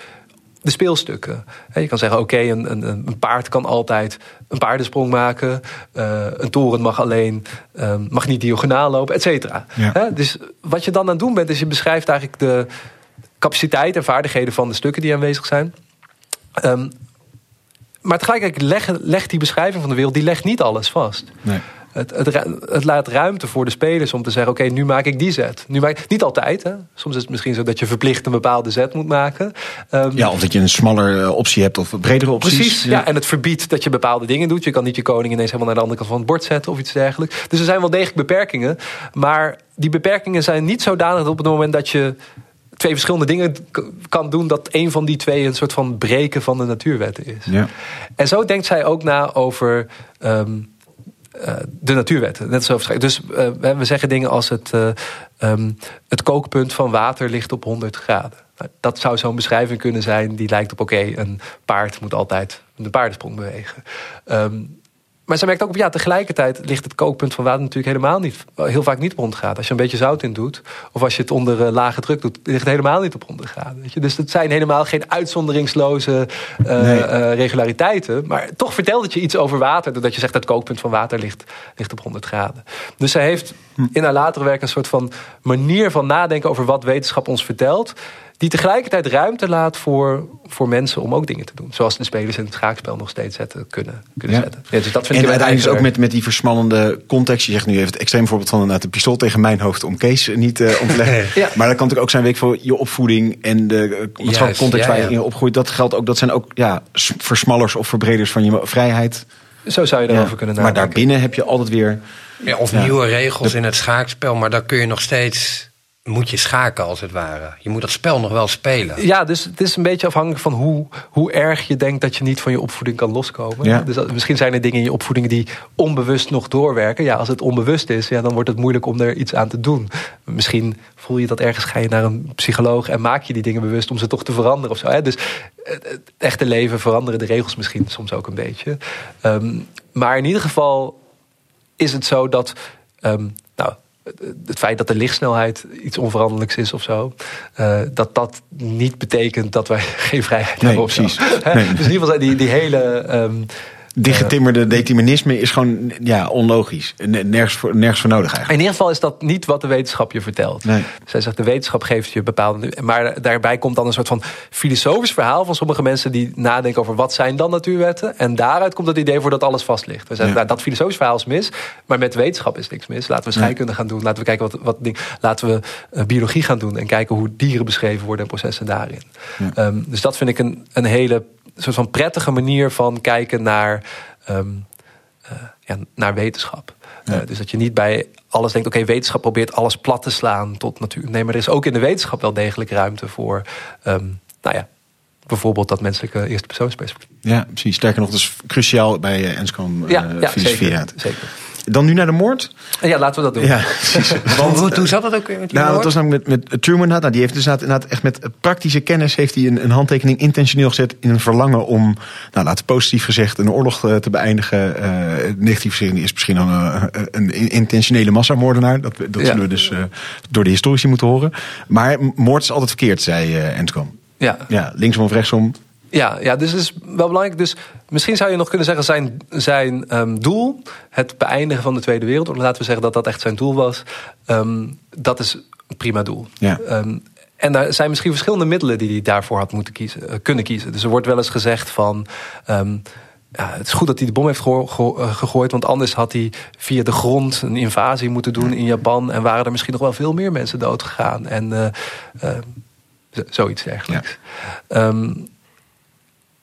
E: de speelstukken. Je kan zeggen, oké, een, een, een paard kan altijd een paardensprong maken. eh, een toren mag alleen, eh, mag niet diagonaal lopen, et cetera.
B: Ja.
E: Dus wat je dan aan het doen bent, is je beschrijft eigenlijk de capaciteit en vaardigheden van de stukken die aanwezig zijn. Ehm, maar tegelijkertijd legt, legt die beschrijving van de wereld, die legt niet alles vast.
B: Nee.
E: Het, het, ru- het laat ruimte voor de spelers om te zeggen: Oké, nu maak ik die zet. Nu maak niet altijd. Hè. Soms is het misschien zo dat je verplicht een bepaalde zet moet maken. Ehm,
B: Ja, of dat je een smaller eh, optie hebt of bredere opties.
E: Precies, ja. en het verbiedt dat je bepaalde dingen doet. Je kan niet je koning ineens helemaal naar de andere kant van het bord zetten of iets dergelijks. Dus er zijn wel degelijk beperkingen. Maar die beperkingen zijn niet zodanig dat op het moment dat je twee verschillende dingen kan doen, dat een van die twee een soort van breken van de natuurwetten is.
B: Ja.
E: En zo denkt zij ook na over ehm, eh, de natuurwetten. Net zo dus eh, we zeggen dingen als het, eh, ehm, het kookpunt van water ligt op 100 graden. Nou, dat zou zo'n beschrijving kunnen zijn die lijkt op oké, een paard moet altijd de paardensprong bewegen. Ehm, maar zij merkt ook op, ja, tegelijkertijd ligt het kookpunt van water natuurlijk helemaal niet, heel vaak niet op 100 graden. Als je een beetje zout in doet, of als je het onder eh, lage druk doet, ligt het helemaal niet op 100 graden. Weet je? Dus het zijn helemaal geen uitzonderingsloze eh,
B: Nee.
E: eh, regulariteiten. Maar toch vertelt het je iets over water, doordat je zegt dat het kookpunt van water ligt, ligt op 100 graden. Dus zij heeft in haar latere werk een soort van manier van nadenken over wat wetenschap ons vertelt. Die tegelijkertijd ruimte laat voor, voor mensen om ook dingen te doen. Zoals de spelers in het schaakspel nog steeds zetten, kunnen, kunnen
B: Ja.
E: zetten. Ja, dus dat vind
B: En
E: ik
B: uiteindelijk is ook met, met die versmallende context. Je zegt nu even het extreem voorbeeld van een pistool tegen mijn hoofd om Kees niet eh, om te leggen.
E: Ja.
B: Maar dat kan natuurlijk ook zijn week voor je opvoeding en de eh, maatschappelijke
D: Juist,
B: context
D: ja,
B: waar je
D: ja.
B: in opgroeit. Dat geldt ook. Dat zijn ook ja, versmallers of verbreders van je vrijheid.
E: Zo zou je
B: Ja.
E: daarover kunnen
B: Maar
E: nadenken.
B: daarbinnen heb je altijd weer.
D: Ja, of
B: Ja.
D: nieuwe regels in het schaakspel, maar daar kun je nog steeds moet je schaken als het ware. Je moet dat spel nog wel spelen.
E: Ja, dus het is een beetje afhankelijk van hoe, hoe erg je denkt dat je niet van je opvoeding kan loskomen.
B: Ja.
E: Dus misschien zijn er dingen in je opvoeding die onbewust nog doorwerken. Ja, als het onbewust is, ja, dan wordt het moeilijk om er iets aan te doen. Misschien voel je dat ergens, ga je naar een psycholoog en maak je die dingen bewust om ze toch te veranderen of zo. Hè? Dus het, echte leven veranderen de regels misschien soms ook een beetje. Ehm, maar in ieder geval is het zo dat. ehm, het feit dat de lichtsnelheid iets onveranderlijks is of zo, eh, dat dat niet betekent dat wij geen vrijheid
B: Nee,
E: hebben. Of zo.
B: precies. Nee.
E: Dus in ieder geval zijn die, die hele. ehm,
B: Dichtgetimmerde determinisme is gewoon ja, onlogisch. Nergens voor, nergens voor nodig eigenlijk.
E: in ieder geval is dat niet wat de wetenschap je vertelt.
B: Nee.
E: Zij zegt de wetenschap geeft je bepaalde. Maar daarbij komt dan een soort van filosofisch verhaal van sommige mensen die nadenken over wat zijn dan natuurwetten. En daaruit komt het idee voor dat alles vast ligt. We zeggen,
B: Ja.
E: nou, dat filosofisch verhaal is mis, maar met wetenschap is niks mis. Laten we scheikunde gaan doen. Laten we kijken wat, wat ding. Laten we eh, biologie gaan doen en kijken hoe dieren beschreven worden en processen daarin. Ehm, dus dat vind ik een, een hele soort van prettige manier van kijken naar. ehm, eh, ja, naar wetenschap. Eh, dus dat je niet bij alles denkt, oké, wetenschap probeert alles plat te slaan tot natuur. Nee, maar er is ook in de wetenschap wel degelijk ruimte voor, ehm, nou ja, bijvoorbeeld dat menselijke eerste persoonsperspectief.
B: Ja, precies. Sterker nog, dat is cruciaal bij uh, Enscom
E: Ja, ja
B: filosofie.
E: zeker,
B: Ja.
E: zeker.
B: Dan nu naar de moord.
E: Ja, laten we dat doen.
B: Ja.
D: Want, hoe, hoe zat dat ook weer met die
B: Nou,
D: moord?
B: dat was namelijk met, met Truman. Nou, die heeft dus inderdaad, echt met praktische kennis heeft hij een, een handtekening intentioneel gezet in een verlangen om, nou, laten we positief gezegd, een oorlog eh, te beëindigen. Eh negatief gezien is misschien dan een, een intentionele massamoordenaar. Dat, dat
E: Ja.
B: zullen we dus eh, door de historici moeten horen. Maar moord is altijd verkeerd, zei uh.
E: Ja.
B: Ja, linksom of rechtsom.
E: Ja, ja, dus het is wel belangrijk. Dus misschien zou je nog kunnen zeggen: zijn, zijn ehm, doel, het beëindigen van de Tweede Wereldoorlog, laten we zeggen dat dat echt zijn doel was. ehm, dat is een prima doel.
B: Ja.
E: Ehm, en er zijn misschien verschillende middelen die hij daarvoor had moeten kiezen, eh, kunnen kiezen. Dus er wordt wel eens gezegd van. ja, het is goed dat hij de bom heeft eh, gegooid, want anders had hij via de grond een invasie moeten doen in Japan. En waren er misschien nog wel veel meer mensen dood gegaan. En eh, zoiets dergelijks. Ehm,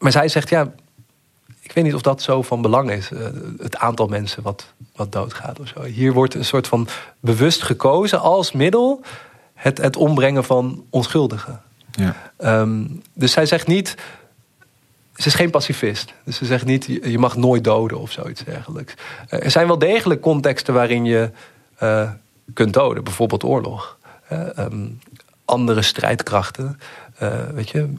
E: maar zij zegt, ja, ik weet niet of dat zo van belang is. eh, het aantal mensen wat, wat doodgaat of zo. Hier wordt een soort van bewust gekozen als middel het, het ombrengen van onschuldigen.
B: Ja.
E: Ehm, dus zij zegt niet. Ze is geen pacifist. Dus ze zegt niet, je mag nooit doden of zoiets dergelijks. Eh, er zijn wel degelijk contexten waarin je eh, kunt doden. Bijvoorbeeld oorlog. Eh, ehm, andere strijdkrachten. weet je,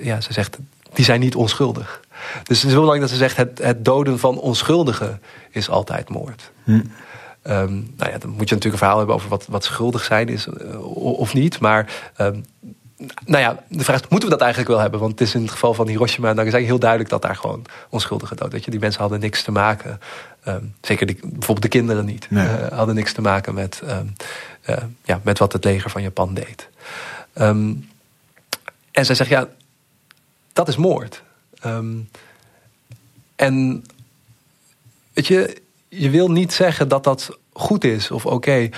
E: ja, ze zegt, die zijn niet onschuldig. Dus het is heel belangrijk dat ze zegt, het, het doden van onschuldigen is altijd moord. Ehm, nou ja, dan moet je natuurlijk een verhaal hebben over wat, wat schuldig zijn is eh, of niet. Maar ehm, nou ja, de vraag is, moeten we dat eigenlijk wel hebben? Want het is in het geval van Hiroshima en Nagasaki heel duidelijk dat daar gewoon onschuldigen dood. Weet je, die mensen hadden niks te maken. ehm, zeker die, bijvoorbeeld de kinderen niet.
B: Nee.
E: eh, hadden niks te maken met, eh, ja, met wat het leger van Japan deed. En zij zegt, ja, dat is moord. Ehm, en weet je, je wil niet zeggen dat dat goed is of oké.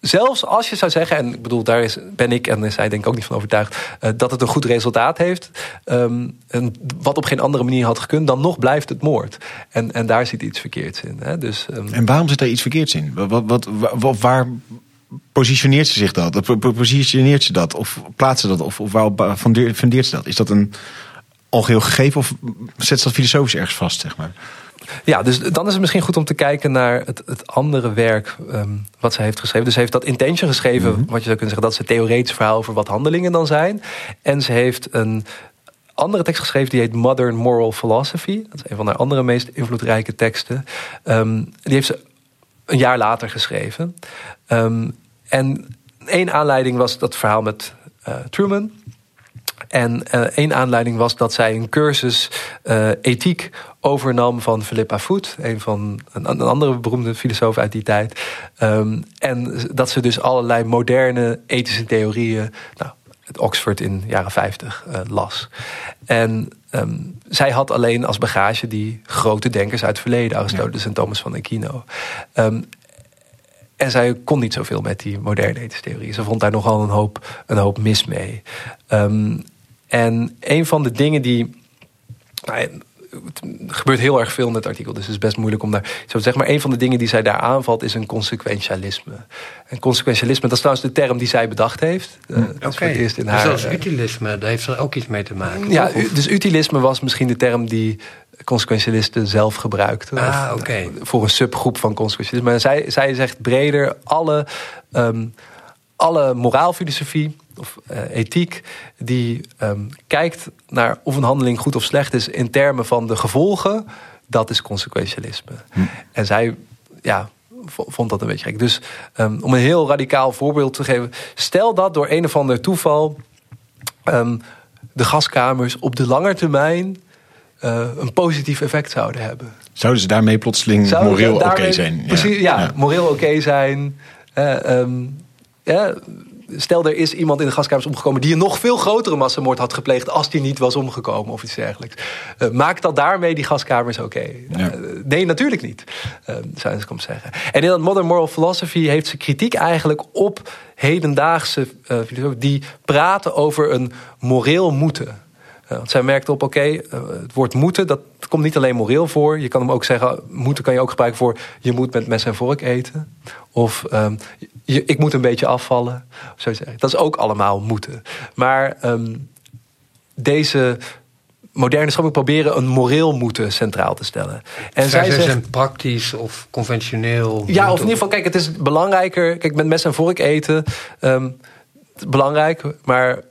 E: Zelfs als je zou zeggen, en ik bedoel, daar is, ben ik en zij denk ik ook niet van overtuigd, eh, dat het een goed resultaat heeft. ehm, en wat op geen andere manier had gekund, dan nog blijft het moord. En, en daar zit iets verkeerds in. Hè? Dus, ehm,
B: En waarom zit daar iets verkeerds in? Wat, wat, wat, wa- waar positioneert ze zich dat? Po- po- Positioneert ze dat? Of plaatst ze dat? Of, of fundeer- fundeert ze dat? Is dat een algeheel gegeven of zet ze dat filosofisch ergens vast, zeg maar?
E: Ja, dus dan is het misschien goed om te kijken naar het, het andere werk ehm, wat zij heeft geschreven. Dus ze heeft dat intention geschreven, wat je zou kunnen zeggen, dat is het theoretisch verhaal over wat handelingen dan zijn. En ze heeft een andere tekst geschreven die heet Modern Moral Philosophy. Dat is een van haar andere meest invloedrijke teksten. Ehm, die heeft ze een jaar later geschreven. Ehm, en één aanleiding was dat verhaal met eh, Truman. En eh, één aanleiding was dat zij een cursus eh, ethiek overnam van Philippa Foot, een van een, andere beroemde filosoof uit die tijd. Ehm, en dat ze dus allerlei moderne ethische theorieën, nou, het Oxford in de jaren 50 eh, las. En ehm, zij had alleen als bagage die grote denkers uit het verleden, Aristoteles en Thomas van Aquino. Ehm, en zij kon niet zoveel met die moderne ethische theorie. Ze vond daar nogal een hoop, een hoop mis mee. Ehm, en een van de dingen die. Nou, ja, het gebeurt heel erg veel in het artikel, dus het is best moeilijk om daar zo zeggen. Maar een van de dingen die zij daar aanvalt is een consequentialisme. En consequentialisme, dat is trouwens de term die zij bedacht heeft. Uh,
D: dat Oké, okay. dus haar, dat is utilisme, daar heeft er ook iets mee te maken.
E: Ja, of? dus utilisme was misschien de term die consequentialisten zelf gebruikten.
D: Ah, oké. Okay.
E: Voor een subgroep van consequentialisten. Maar zij, zij zegt breder alle, um, alle moraalfilosofie of uh, ethiek die um, kijkt naar of een handeling goed of slecht is in termen van de gevolgen, dat is consequentialisme. Hm. En zij ja, vond dat een beetje gek. Dus um, om een heel radicaal voorbeeld te geven, stel dat door een of ander toeval um, de gaskamers op de lange termijn uh, een positief effect zouden hebben.
B: Zouden ze daarmee plotseling zouden moreel oké okay zijn?
E: Precies, ja, ja moreel oké okay zijn. Uh, um, ja, stel er is iemand in de gaskamers omgekomen die een nog veel grotere massamoord had gepleegd als die niet was omgekomen of iets dergelijks. Uh, maakt dat daarmee die gaskamers oké? Okay? Ja. Uh, nee, natuurlijk niet, uh, zou je eens zeggen. En in dat Modern Moral Philosophy heeft ze kritiek eigenlijk op hedendaagse filosofen die praten over een moreel moeten. Want zij merkte op, oké, okay, het woord moeten, dat komt niet alleen moreel voor. Je kan hem ook zeggen, moeten kan je ook gebruiken voor... je moet met mes en vork eten. Of um, je, ik moet een beetje afvallen. Zo dat is ook allemaal moeten. Maar um, deze moderne stroming proberen een moreel moeten centraal te stellen.
D: En zij zegt, praktisch of conventioneel.
E: Ja, of in ieder geval, kijk, het is belangrijker. Kijk, met mes en vork eten, um, belangrijk. Maar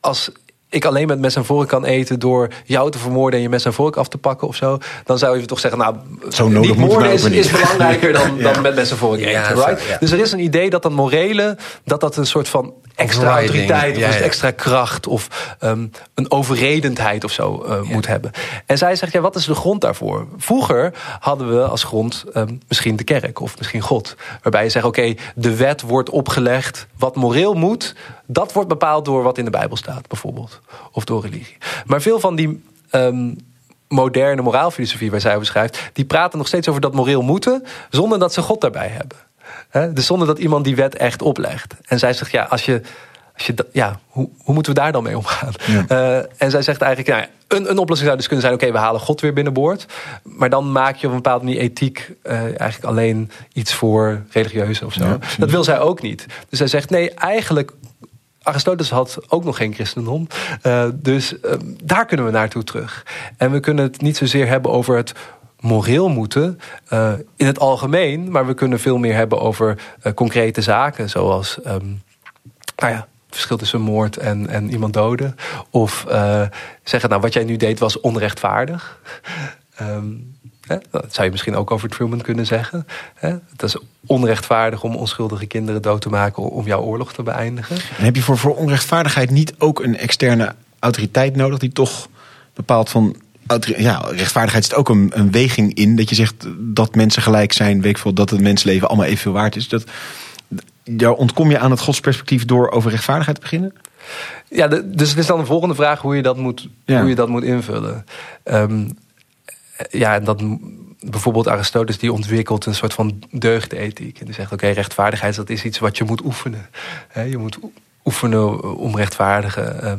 E: als ik alleen met mes en vork kan eten door jou te vermoorden en je mes en vork af te pakken of zo, dan zou je toch zeggen, nou,
B: zo niet
E: moorden is, is, belangrijker dan, ja. dan met mes en vork eten. Ja, right? Ja. Dus er is een idee dat dat morele, dat dat een soort van extra autoriteit of extra kracht of um, een overredendheid of zo uh, moet hebben. En zij zegt, ja, wat is de grond daarvoor? Vroeger hadden we als grond um, misschien de kerk of misschien God. Waarbij je zegt, oké, okay, de wet wordt opgelegd. Wat moreel moet, dat wordt bepaald door wat in de Bijbel staat, bijvoorbeeld. Of door religie. Maar veel van die um, moderne moraalfilosofie waar zij over schrijft, die praten nog steeds over dat moreel moeten, zonder dat ze God daarbij hebben. Dus zonder dat iemand die wet echt oplegt. En zij zegt, ja, als je. Als je ja, hoe, hoe moeten we daar dan mee omgaan? Ja. Uh, en zij zegt eigenlijk, nou, een, een oplossing zou dus kunnen zijn: oké, okay, we halen God weer binnenboord. Maar dan maak je op een bepaalde manier ethiek uh, eigenlijk alleen iets voor religieuzen of zo. Ja, dat wil zij ook niet. Dus zij zegt: nee, eigenlijk Aristoteles had ook nog geen christendom. Uh, dus uh, daar kunnen we naartoe terug. En we kunnen het niet zozeer hebben over het moreel moeten uh, in het algemeen, maar we kunnen veel meer hebben over concrete zaken, zoals um, nou ja, verschil tussen moord en, en iemand doden. Of zeggen, nou, wat jij nu deed was onrechtvaardig. Um, Hè? Dat zou je misschien ook over Truman kunnen zeggen. Hè? Het is onrechtvaardig om onschuldige kinderen dood te maken om jouw oorlog te beëindigen.
B: En heb je voor, voor onrechtvaardigheid niet ook een externe autoriteit nodig die toch bepaalt van. Ja, rechtvaardigheid zit ook een, een weging in. Dat je zegt dat mensen gelijk zijn. Weet ik dat het mensleven allemaal evenveel waard is. Dat, daar ontkom je aan het godsperspectief door over rechtvaardigheid te beginnen?
E: Ja, de, dus het is dan de volgende vraag hoe je dat moet, ja. hoe je dat moet invullen. Um, ja, en dat bijvoorbeeld Aristoteles die ontwikkelt een soort van deugdethiek. En die zegt, oké, okay, rechtvaardigheid dat is iets wat je moet oefenen. je moet oefenen om rechtvaardige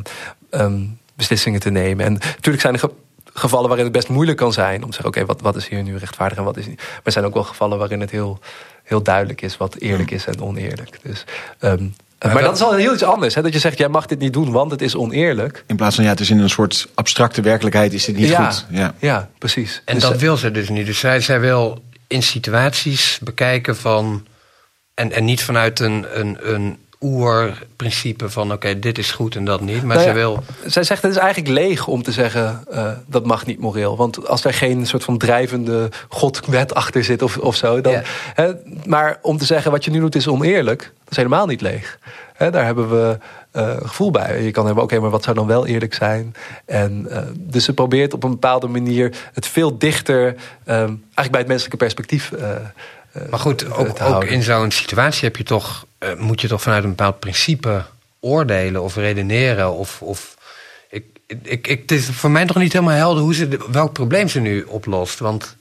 E: um, beslissingen te nemen. En natuurlijk zijn er gevallen waarin het best moeilijk kan zijn om te zeggen, oké, wat, wat is hier nu rechtvaardig en wat is niet. Maar er zijn ook wel gevallen waarin het heel, heel duidelijk is wat eerlijk is en oneerlijk. Dus um, maar dat is al heel iets anders. Hè? Dat je zegt, jij mag dit niet doen, want het is oneerlijk.
B: In plaats van, ja, het is in een soort abstracte werkelijkheid, is dit niet goed.
E: Ja, ja precies.
D: En dus dat wil ze dus niet. Dus zij, zij wil in situaties bekijken van... En, en niet vanuit een, een, een oerprincipe van oké, dit is goed en dat niet. Maar nou ja, wil.
E: Zij zegt het is eigenlijk leeg om te zeggen uh, dat mag niet moreel. Want als er geen soort van drijvende godwet achter zit of, of zo. Dan, ja. hè, maar om te zeggen wat je nu doet is oneerlijk, dat is helemaal niet leeg. Hè, daar hebben we uh, gevoel bij. Je kan hebben, oké, okay, maar wat zou dan wel eerlijk zijn? En uh, dus ze probeert op een bepaalde manier het veel dichter, um, eigenlijk bij het menselijke perspectief.
D: Maar goed, ook, ook in zo'n situatie heb je toch uh, moet je toch vanuit een bepaald principe oordelen of redeneren. Of, of ik, ik, ik, het is voor mij nog niet helemaal helder hoe ze, welk probleem ze nu oplost. Want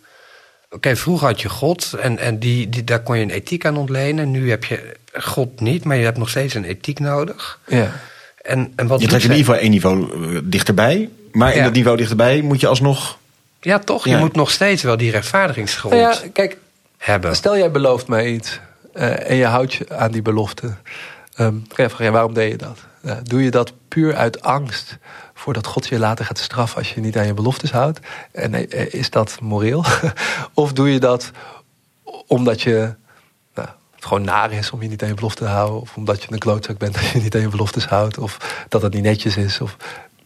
D: oké, vroeger had je God en, en die, die, daar kon je een ethiek aan ontlenen. Nu heb je God niet, maar je hebt nog steeds een ethiek nodig.
E: Ja.
B: En, en wat je trekt in ieder geval één niveau eh, dichterbij. Maar in dat niveau dichterbij moet je alsnog
D: Ja, toch? Je moet nog steeds wel die rechtvaardigingsgrond
E: nou ja, kijk, Stel jij belooft mij iets uh, en je houdt je aan die belofte. Um, je vragen, waarom deed je dat? Doe je dat puur uit angst voordat God je later gaat straffen als je niet aan je beloftes houdt? En uh, is dat moreel? of doe je dat omdat je nou, het gewoon naar is om je niet aan je belofte te houden? Of omdat je een klootzak bent als je niet aan je beloftes houdt? Of dat het niet netjes is? Of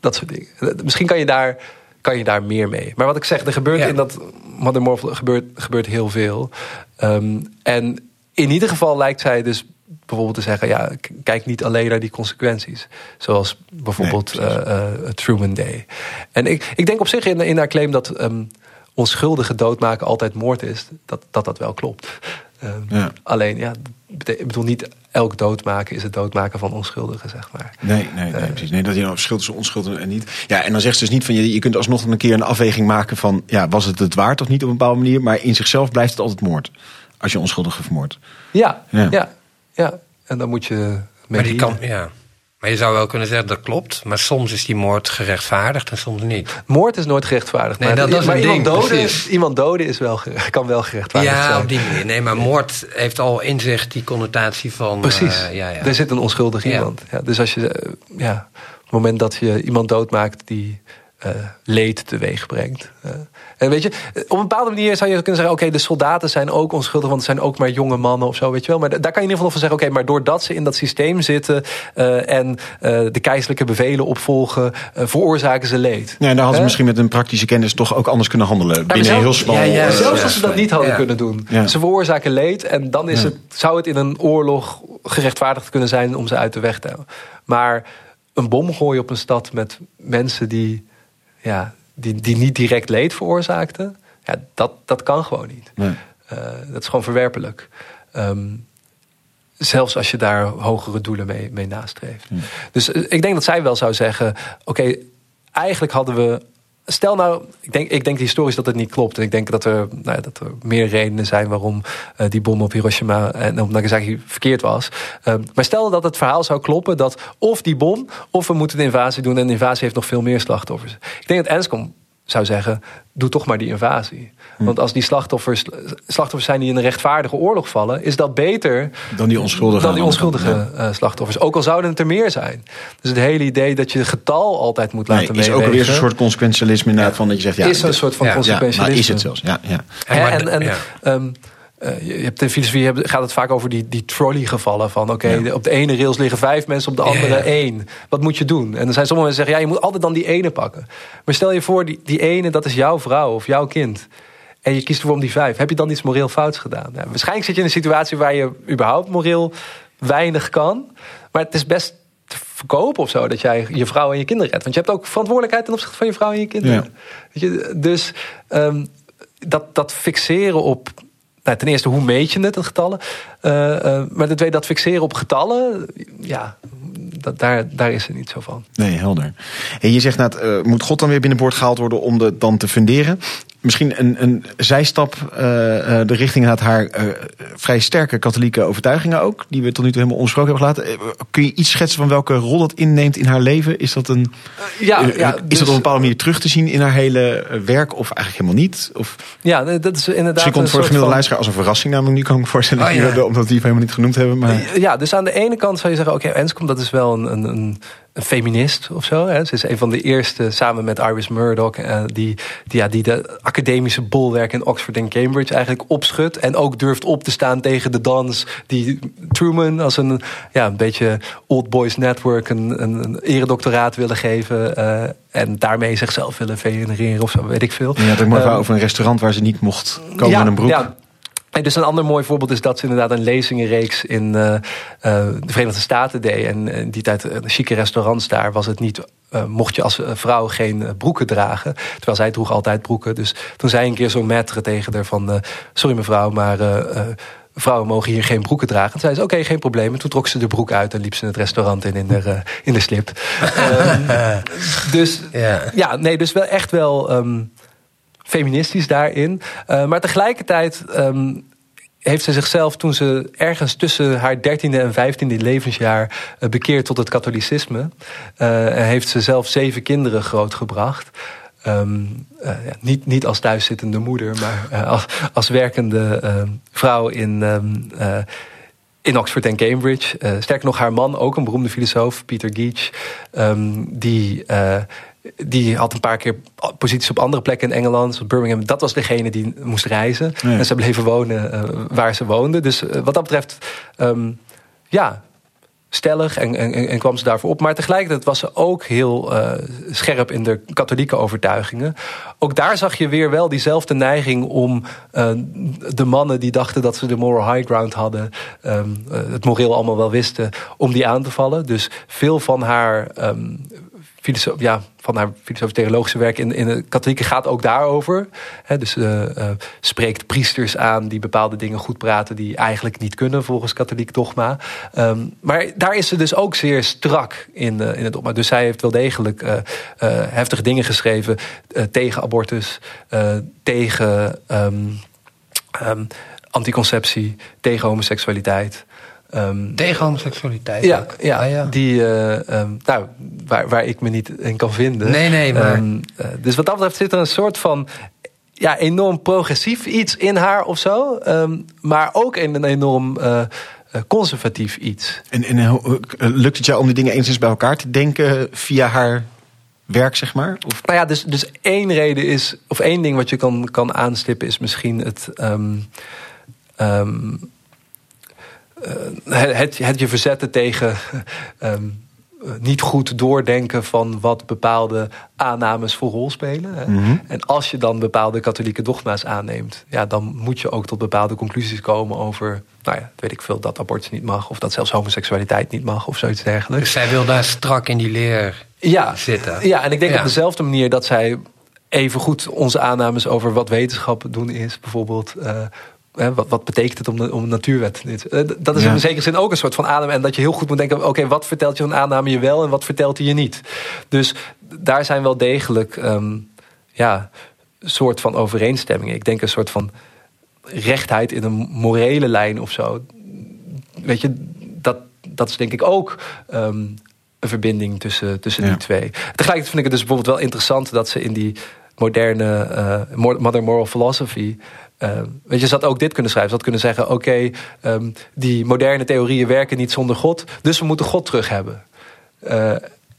E: dat soort dingen. Misschien kan je daar kan je daar meer mee. Maar wat ik zeg, er gebeurt in dat Mother Morphle gebeurt, gebeurt heel veel. Um, en in ieder geval lijkt zij dus bijvoorbeeld te zeggen: ja, kijk niet alleen naar die consequenties. Zoals bijvoorbeeld nee, uh, uh, Truman Day. En ik, ik denk op zich in, in haar claim dat um, onschuldige doodmaken altijd moord is, dat dat, dat wel klopt. Um, ja. Alleen, ja, ik bedoel niet elk doodmaken is het doodmaken van onschuldigen, zeg maar.
B: Nee, nee, nee, uh, precies. Nee, dat je nou verschil tussen onschuldig en niet. Ja, en dan zegt ze dus niet van je, je kunt alsnog een keer een afweging maken van ja, was het het waard of niet op een bepaalde manier, maar in zichzelf blijft het altijd moord als je onschuldigen vermoordt.
E: Ja, ja, ja, ja. En dan moet je.
D: Maar die kan, ja. Maar je zou wel kunnen zeggen dat klopt, maar soms is die moord gerechtvaardigd en soms niet.
E: Moord is nooit gerechtvaardigd.
D: Nee, maar, dat, dat
E: maar iemand,
D: ding,
E: doden, iemand doden is wel, kan wel gerechtvaardigd
D: ja,
E: zijn.
D: Ja, op die manier. Nee, maar moord heeft al in zich die connotatie van.
E: Precies.
D: Uh, ja, ja.
E: Er zit een onschuldig iemand. Ja, dus als je, uh, ja, op het moment dat je iemand doodmaakt die uh, leed teweeg brengt. Uh, en weet je, op een bepaalde manier zou je kunnen zeggen: oké, okay, de soldaten zijn ook onschuldig, want het zijn ook maar jonge mannen of zo, weet je wel. Maar daar kan je in ieder geval van zeggen: oké, okay, maar doordat ze in dat systeem zitten uh, en de keizerlijke bevelen opvolgen, veroorzaken ze leed.
B: Ja, en daar hadden ze misschien met een praktische kennis toch ook anders kunnen handelen. Ja, binnen zelf, heel smal.
E: Ja, ja, zelfs als ze dat niet hadden kunnen doen. Ze veroorzaken leed en dan is het, zou het in een oorlog gerechtvaardigd kunnen zijn om ze uit de weg te hebben. Maar een bom gooien op een stad met mensen die ja, die, die niet direct leed veroorzaakte, ja, dat, dat kan gewoon niet.
B: Nee.
E: Uh, dat is gewoon verwerpelijk. Um, zelfs als je daar hogere doelen mee, mee nastreeft.
B: Ja.
E: Dus uh, ik denk dat zij wel zou zeggen: oké, okay, eigenlijk hadden we. Stel nou, ik denk, ik denk historisch dat het niet klopt. En ik denk dat er, nou ja, dat er meer redenen zijn waarom uh, die bom op Hiroshima en op Nagasaki verkeerd was. Uh, maar stel dat het verhaal zou kloppen dat of die bom, of we moeten de invasie doen en de invasie heeft nog veel meer slachtoffers. Ik denk dat Enscom zou zeggen: doe toch maar die invasie. Hm. Want als die slachtoffers, slachtoffers zijn die in een rechtvaardige oorlog vallen, is dat beter
B: dan die onschuldige,
E: dan die onschuldige ja. uh, slachtoffers. Ook al zouden het er meer zijn. Dus het hele idee dat je het getal altijd moet laten
B: nee, is ook weer een soort consequentialisme inderdaad van dat je zegt ja,
E: is een soort van
B: ja,
E: consequentialisme.
B: Ja, maar is het zelfs. Ja, ja.
E: En, en, en um, uh, je hebt in filosofie gaat het vaak over die, die trolley-gevallen. Van oké, okay, ja. op de ene rails liggen vijf mensen, op de andere één. Wat moet je doen? En dan zijn sommige mensen zeggen: ja, je moet altijd dan die ene pakken. Maar stel je voor, die, die ene, dat is jouw vrouw of jouw kind. En je kiest ervoor om die vijf. Heb je dan iets moreel fouts gedaan? waarschijnlijk zit je in een situatie waar je überhaupt moreel weinig kan. Maar het is best te verkopen of zo dat jij je vrouw en je kinderen redt. Want je hebt ook verantwoordelijkheid ten opzichte van je vrouw en je kinderen. Weet je, dus um, dat, dat fixeren op nou, ten eerste, hoe meet je het, het getallen? Uh, uh, maar ten tweede, dat fixeren op getallen, ja, dat, daar, daar is het niet zo van.
B: Nee, helder. En je zegt, nou, moet God dan weer binnenboord gehaald worden om het dan te funderen? Misschien een, een zijstap de richting naar haar vrij sterke katholieke overtuigingen ook, die we tot nu toe helemaal onbesproken hebben gelaten. kun je iets schetsen van welke rol dat inneemt in haar leven? Is dat, een,
E: ja, ja,
B: is dus, dat op een bepaalde manier terug te zien in haar hele werk of eigenlijk helemaal niet? Of,
E: ja, dat is inderdaad.
B: Misschien komt voor de gemiddelde luisteraar als een verrassing, namelijk nu kan ik me voorstellen, oh, ja. omdat die helemaal niet genoemd hebben. Maar...
E: Ja, dus aan de ene kant zou je zeggen, oké, okay, Enscom, dat is wel een, een, een, een feminist of zo. Hè. Ze is een van de eerste, samen met Iris Murdoch, uh, die, die, ja, die de academische bolwerk in Oxford en Cambridge eigenlijk opschudt. En ook durft op te staan tegen de dans die Truman als een, ja, een beetje old boys network een, een, een eredoctoraat willen geven. Uh, en daarmee zichzelf willen venereren of zo, weet ik veel.
B: Ja, dat mooi um, over een restaurant waar ze niet mocht komen
E: ja,
B: in een broek.
E: Ja, en dus een ander mooi voorbeeld is dat ze inderdaad een lezingenreeks in uh, uh, de Verenigde Staten deed. En in die tijd, uh, chique restaurants daar, was het niet. mocht je als vrouw geen broeken dragen. Terwijl zij droeg altijd broeken. Dus toen zei een keer zo'n maître tegen haar van... sorry mevrouw, maar vrouwen mogen hier geen broeken dragen. Toen zei ze, oké, okay, geen probleem. En toen trok ze de broek uit en liep ze het restaurant in in de, in de slip. um, dus yeah. ja, nee, dus wel echt wel... Um, feministisch daarin. Uh, maar tegelijkertijd um, heeft ze zichzelf toen ze ergens tussen haar dertiende en vijftiende levensjaar uh, bekeerd tot het katholicisme. En heeft ze zelf zeven kinderen grootgebracht. Ja, niet, niet als thuiszittende moeder, maar als, als werkende ehm, vrouw in, ehm, in Oxford en Cambridge. sterker nog, haar man, ook een beroemde filosoof, Peter Geach, die die had een paar keer posities op andere plekken in Engeland. Birmingham, dat was degene die moest reizen. En ze bleven wonen uh, waar ze woonden. Dus uh, wat dat betreft, um, ja, stellig en, en, en, kwam ze daarvoor op. Maar tegelijkertijd was ze ook heel uh, scherp in de katholieke overtuigingen. Ook daar zag je weer wel diezelfde neiging om uh, de mannen die dachten dat ze de moral high ground hadden, um, het moreel allemaal wel wisten, om die aan te vallen. Dus veel van haar um, ja, van haar filosofisch-theologische werk in, in de katholieke gaat ook daarover. He, dus uh, spreekt priesters aan die bepaalde dingen goed praten die eigenlijk niet kunnen volgens katholiek dogma. Um, maar daar is ze dus ook zeer strak in, uh, in het dogma. Dus zij heeft wel degelijk heftige dingen geschreven tegen abortus, tegen um, anticonceptie, tegen homoseksualiteit.
D: Um, Tegen homoseksualiteit
E: ja, Ja, ah, ja, die, uh, um, nou, waar, waar ik me niet in kan vinden.
D: Nee, nee, maar... Um,
E: uh, dus wat dat betreft zit er een soort van ja, enorm progressief iets in haar of zo. maar ook in een enorm uh, conservatief iets.
B: En, en lukt het jou om die dingen eens bij elkaar te denken via haar werk, zeg maar?
E: Of? Nou ja, dus, dus één reden is, of één ding wat je kan, kan aanstippen is misschien het... Eh, het, het, je verzetten tegen ehm, eh, niet goed doordenken van wat bepaalde aannames voor rol spelen. Hè. Mhm. En als je dan bepaalde katholieke dogma's aanneemt, ja, dan moet je ook tot bepaalde conclusies komen over, nou ja, weet ik veel, dat abortus niet mag, of dat zelfs homoseksualiteit niet mag, of zoiets dergelijks.
D: Dus zij wil daar strak in die leer
E: ja,
D: zitten.
E: Ja, en ik denk op dezelfde manier dat zij even goed onze aannames over wat wetenschap doen is, bijvoorbeeld. Uh, wat, wat, betekent het om, de, om een natuurwet? Eh, dat is in zekere zin ook een soort van aanname. En dat je heel goed moet denken: oké, wat vertelt je van aanname je wel en wat vertelt hij je niet? Dus daar zijn wel degelijk um, ja, soort van overeenstemmingen. Ik denk een soort van rechtheid in een morele lijn of zo. Weet je, dat, dat is denk ik ook um, een verbinding tussen, tussen die twee. Tegelijkertijd vind ik het dus bijvoorbeeld wel interessant dat ze in die moderne uh, modern moral philosophy uh, weet je, ze ook dit kunnen schrijven. Ze had kunnen zeggen: oké, um, die moderne theorieën werken niet zonder God, dus we moeten God terug hebben. Uh,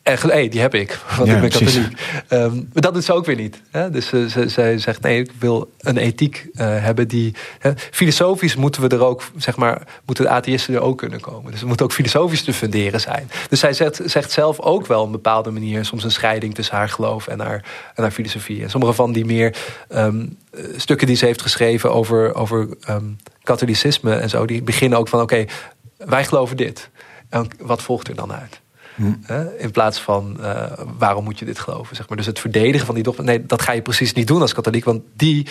E: en hey, die heb ik, want ik ben katholiek. Um, maar dat doet ze ook weer niet. Hè? Dus uh, ze, zij zegt, nee, ik wil een ethiek uh, hebben die... Hè, filosofisch moeten we er ook, zeg maar... moeten de atheïsten er ook kunnen komen. Dus het moet ook filosofisch te funderen zijn. Dus zij zegt, zegt zelf ook wel op een bepaalde manier... soms een scheiding tussen haar geloof en haar, en haar filosofie. En sommige van die meer um, stukken die ze heeft geschreven... over, over um, katholicisme en zo... die beginnen ook van, oké, okay, wij geloven dit. En wat volgt er dan uit? In plaats van uh, waarom moet je dit geloven? Zeg maar. Dus het verdedigen van die dogma. Nee, dat ga je precies niet doen als katholiek. Want die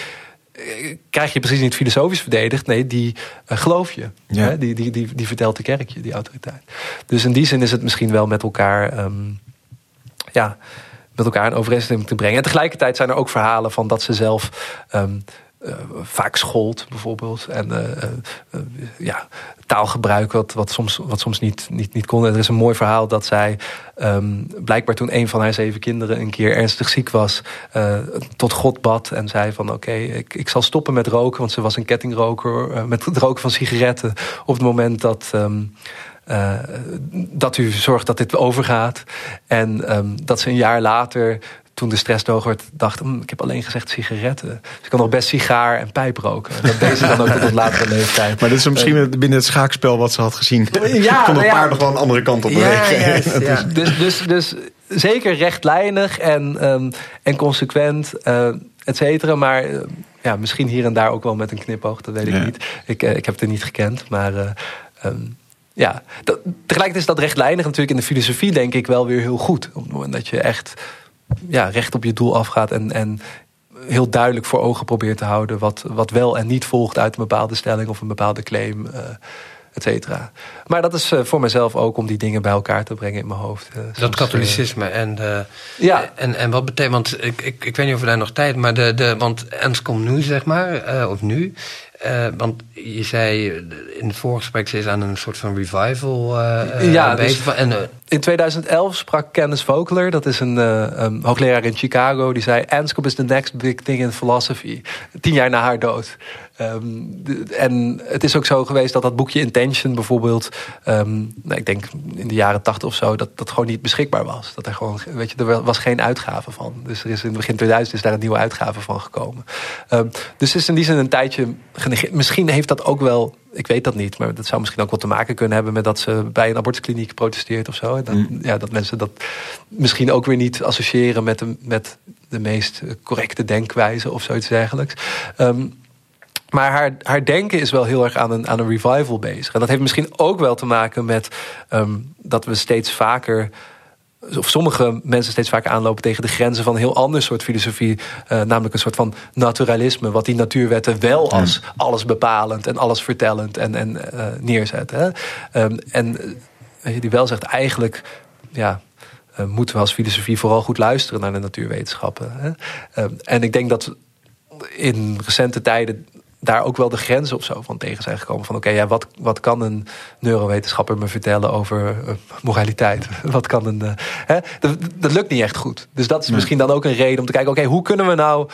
E: uh, krijg je precies niet filosofisch verdedigd. Nee, die uh, geloof je. Ja. Die, die, die, die vertelt de kerk je, die autoriteit. Dus in die zin is het misschien wel met elkaar. Um, ja, met elkaar in overeenstemming te brengen. En tegelijkertijd zijn er ook verhalen van dat ze zelf. Um, uh, vaak schold bijvoorbeeld. En uh, uh, ja, taalgebruik wat, wat soms, wat soms niet, niet, niet kon. er is een mooi verhaal dat zij um, blijkbaar toen een van haar zeven kinderen een keer ernstig ziek was, tot God bad en zei van oké, ik, ik zal stoppen met roken, want ze was een kettingroker, met het roken van sigaretten op het moment dat. Um, uh, dat u zorgt dat dit overgaat. En um, dat ze een jaar later toen de stress hoog werd, dacht hm, ik heb alleen gezegd sigaretten. Dus ik kan nog best sigaar en pijp roken. Dat deed ze dan ook tot het latere leeftijd.
B: Maar dit is misschien uh, binnen het schaakspel wat ze had gezien. Ja, kon het nou paard nog wel een andere kant op bewegen.
E: Ja, ja. dus, dus, dus zeker rechtlijnig en, um, en consequent, uh, et cetera. Maar uh, ja, misschien hier en daar ook wel met een knipoog, dat weet ik niet. Ik, ik heb het er niet gekend, maar... Um, ja, dat, tegelijkertijd is dat rechtlijnig natuurlijk in de filosofie denk ik wel weer heel goed. Op het moment dat je echt ja, recht op je doel afgaat en, en heel duidelijk voor ogen probeert te houden wat, wat wel en niet volgt uit een bepaalde stelling of een bepaalde claim. Uh, et cetera. Maar dat is uh, voor mezelf ook om die dingen bij elkaar te brengen in mijn hoofd. Uh,
D: dat katholicisme en, ja. en, en wat betekent, want ik, ik, ik weet niet of we daar nog tijd, maar de, de, want Ens komt nu, zeg maar, of nu. Want je zei in het voorgesprek, ze is aan een soort van revival uh, ja, bezig. Dus
E: en, in 2011 sprak Kenneth Vogler, dat is een, um, hoogleraar in Chicago, die zei: Anscombe is the next big thing in philosophy. Tien jaar na haar dood. Um, en het is ook zo geweest dat dat boekje Intention bijvoorbeeld, um, nou, ik denk in de jaren tachtig of zo, dat dat gewoon niet beschikbaar was. Dat er gewoon, weet je, er was geen uitgave van. Dus er is in begin 2000 is daar een nieuwe uitgave van gekomen. Um, dus het is in die zin een tijdje genegeerd. Misschien heeft dat ook wel ik weet dat niet, maar dat zou misschien ook wel te maken kunnen hebben met dat ze bij een abortuskliniek protesteert of zo. En dat, mm. ja, dat mensen dat misschien ook weer niet associëren met de, met de meest correcte denkwijze of zoiets dergelijks. Um, maar haar, haar denken is wel heel erg aan een, aan een revival bezig. En dat heeft misschien ook wel te maken met um, dat we steeds vaker of sommige mensen steeds vaker aanlopen tegen de grenzen van een heel ander soort filosofie. Uh, namelijk een soort van naturalisme. Wat die natuurwetten wel als alles bepalend en alles vertellend en, en uh, neerzet. Hè? Um, en weet je, die wel zegt eigenlijk. Ja, uh, moeten we als filosofie vooral goed luisteren naar de natuurwetenschappen. Hè? Um, en ik denk dat in recente tijden daar ook wel de grenzen of zo van tegen zijn gekomen. Van oké, ja, wat, wat kan een neurowetenschapper me vertellen over uh, moraliteit? Wat kan een. Uh, hè? Dat, dat, lukt niet echt goed. Dus dat is misschien dan ook een reden om te kijken: oké, hoe kunnen we nou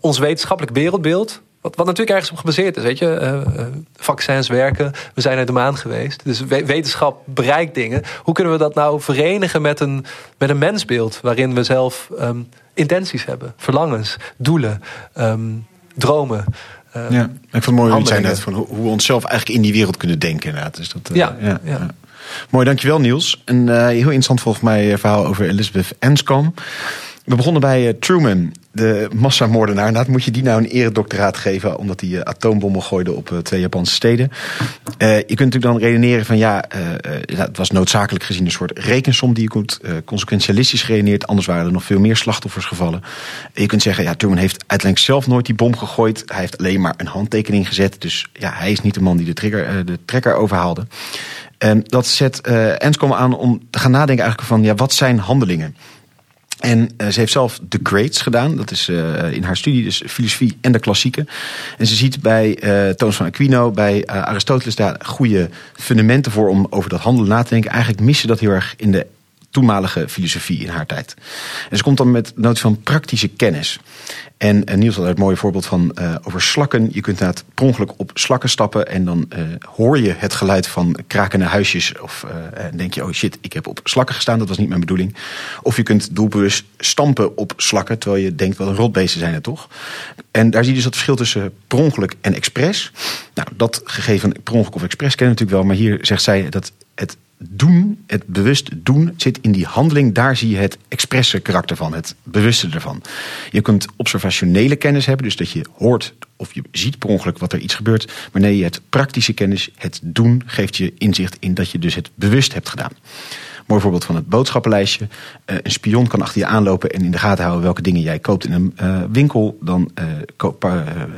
E: ons wetenschappelijk wereldbeeld. Wat, wat natuurlijk ergens op gebaseerd is, weet je. Uh, vaccins werken, we zijn naar de maan geweest. Dus wetenschap bereikt dingen. Hoe kunnen we dat nou verenigen met een, met een mensbeeld... waarin we zelf um, intenties hebben, verlangens, doelen, um, dromen...
B: Ja, ik vond het mooi hoe zijn net van hoe, we onszelf eigenlijk in die wereld kunnen denken. Inderdaad. Dus dat,
E: uh, ja, ja, ja,
B: Mooi, dankjewel Niels. Een uh, heel interessant volgens mij verhaal over Elizabeth Anscombe. We begonnen bij uh, Truman, de massamoordenaar. Inderdaad, moet je die nou een eredoctoraat geven... omdat hij uh, atoombommen gooide op uh, twee Japanse steden. je kunt natuurlijk dan redeneren van... ja, het was noodzakelijk gezien een soort rekensom... die je kunt consequentialistisch geredeneerd. Anders waren er nog veel meer slachtoffers gevallen. je kunt zeggen, ja, Truman heeft uiteindelijk zelf nooit die bom gegooid. Hij heeft alleen maar een handtekening gezet. Dus ja, hij is niet de man die de, trigger, de trekker overhaalde. Dat zet uh, Anscombe aan om te gaan nadenken eigenlijk van... ja, wat zijn handelingen? En uh, ze heeft zelf de grades gedaan. Dat is uh, in haar studie, dus filosofie en de klassieken. En ze ziet bij uh, van Aquino, bij Aristoteles daar goede fundamenten voor om over dat handelen na te denken. Eigenlijk mis je dat heel erg in de toenmalige filosofie in haar tijd. En ze komt dan met notie van praktische kennis. En, en Niels had het mooie voorbeeld van uh, over slakken. Je kunt het per op slakken stappen en dan uh, hoor je het geluid van krakende huisjes. Of uh, denk je, oh shit, ik heb op slakken gestaan, dat was niet mijn bedoeling. Of je kunt doelbewust stampen op slakken, terwijl je denkt, wat een rotbeesten zijn het toch. En daar zie je dus dat verschil tussen per ongeluk en expres. Nou, dat gegeven per ongeluk of expres kennen natuurlijk wel. Maar hier zegt zij dat doen, het bewust doen, zit in die handeling. Daar zie je het expresse karakter van, het bewuste ervan. Je kunt observationele kennis hebben, dus dat je hoort of je ziet per ongeluk wat er iets gebeurt. Maar nee, het praktische kennis, het doen, geeft je inzicht in dat je dus het bewust hebt gedaan. Mooi voorbeeld van het boodschappenlijstje. Uh, een spion kan achter je aanlopen en in de gaten houden welke dingen jij koopt in een uh, winkel. Dan koop,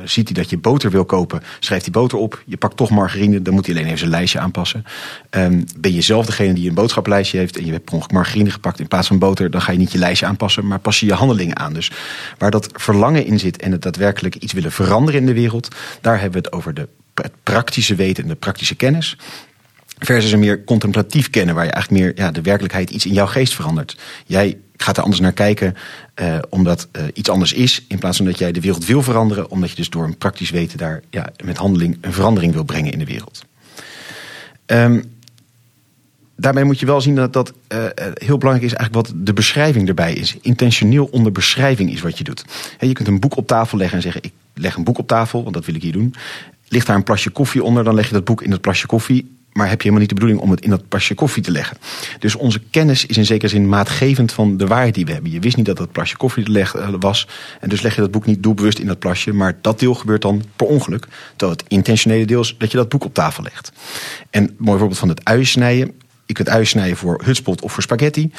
B: ziet hij dat je boter wil kopen, schrijft hij boter op. Je pakt toch margarine, dan moet hij alleen even zijn lijstje aanpassen. Um, ben je zelf degene die een boodschappenlijstje heeft en je hebt per margarine gepakt in plaats van boter, dan ga je niet je lijstje aanpassen, maar pas je je handelingen aan. Dus waar dat verlangen in zit en het daadwerkelijk iets willen veranderen in de wereld, daar hebben we het over de, het praktische weten en de praktische kennis. Versus een meer contemplatief kennen, waar je eigenlijk meer ja, de werkelijkheid iets in jouw geest verandert. Jij gaat er anders naar kijken, uh, omdat uh, iets anders is, in plaats van dat jij de wereld wil veranderen, omdat je dus door een praktisch weten daar ja, met handeling een verandering wil brengen in de wereld. Um, daarmee moet je wel zien dat dat uh, heel belangrijk is eigenlijk wat de beschrijving erbij is. Intentioneel onder beschrijving is wat je doet. He, je kunt een boek op tafel leggen en zeggen ik leg een boek op tafel, want dat wil ik hier doen. Ligt daar een plasje koffie onder, dan leg je dat boek in dat plasje koffie maar heb je helemaal niet de bedoeling om het in dat plasje koffie te leggen. Dus onze kennis is in zekere zin maatgevend van de waarheid die we hebben. Je wist niet dat dat plasje koffie eh, was. En dus leg je dat boek niet doelbewust in dat plasje. Maar dat deel gebeurt dan per ongeluk. Terwijl het intentionele deel is dat je dat boek op tafel legt. En een mooi voorbeeld van het uien snijden. Je kunt uien snijden voor hutspot of voor spaghetti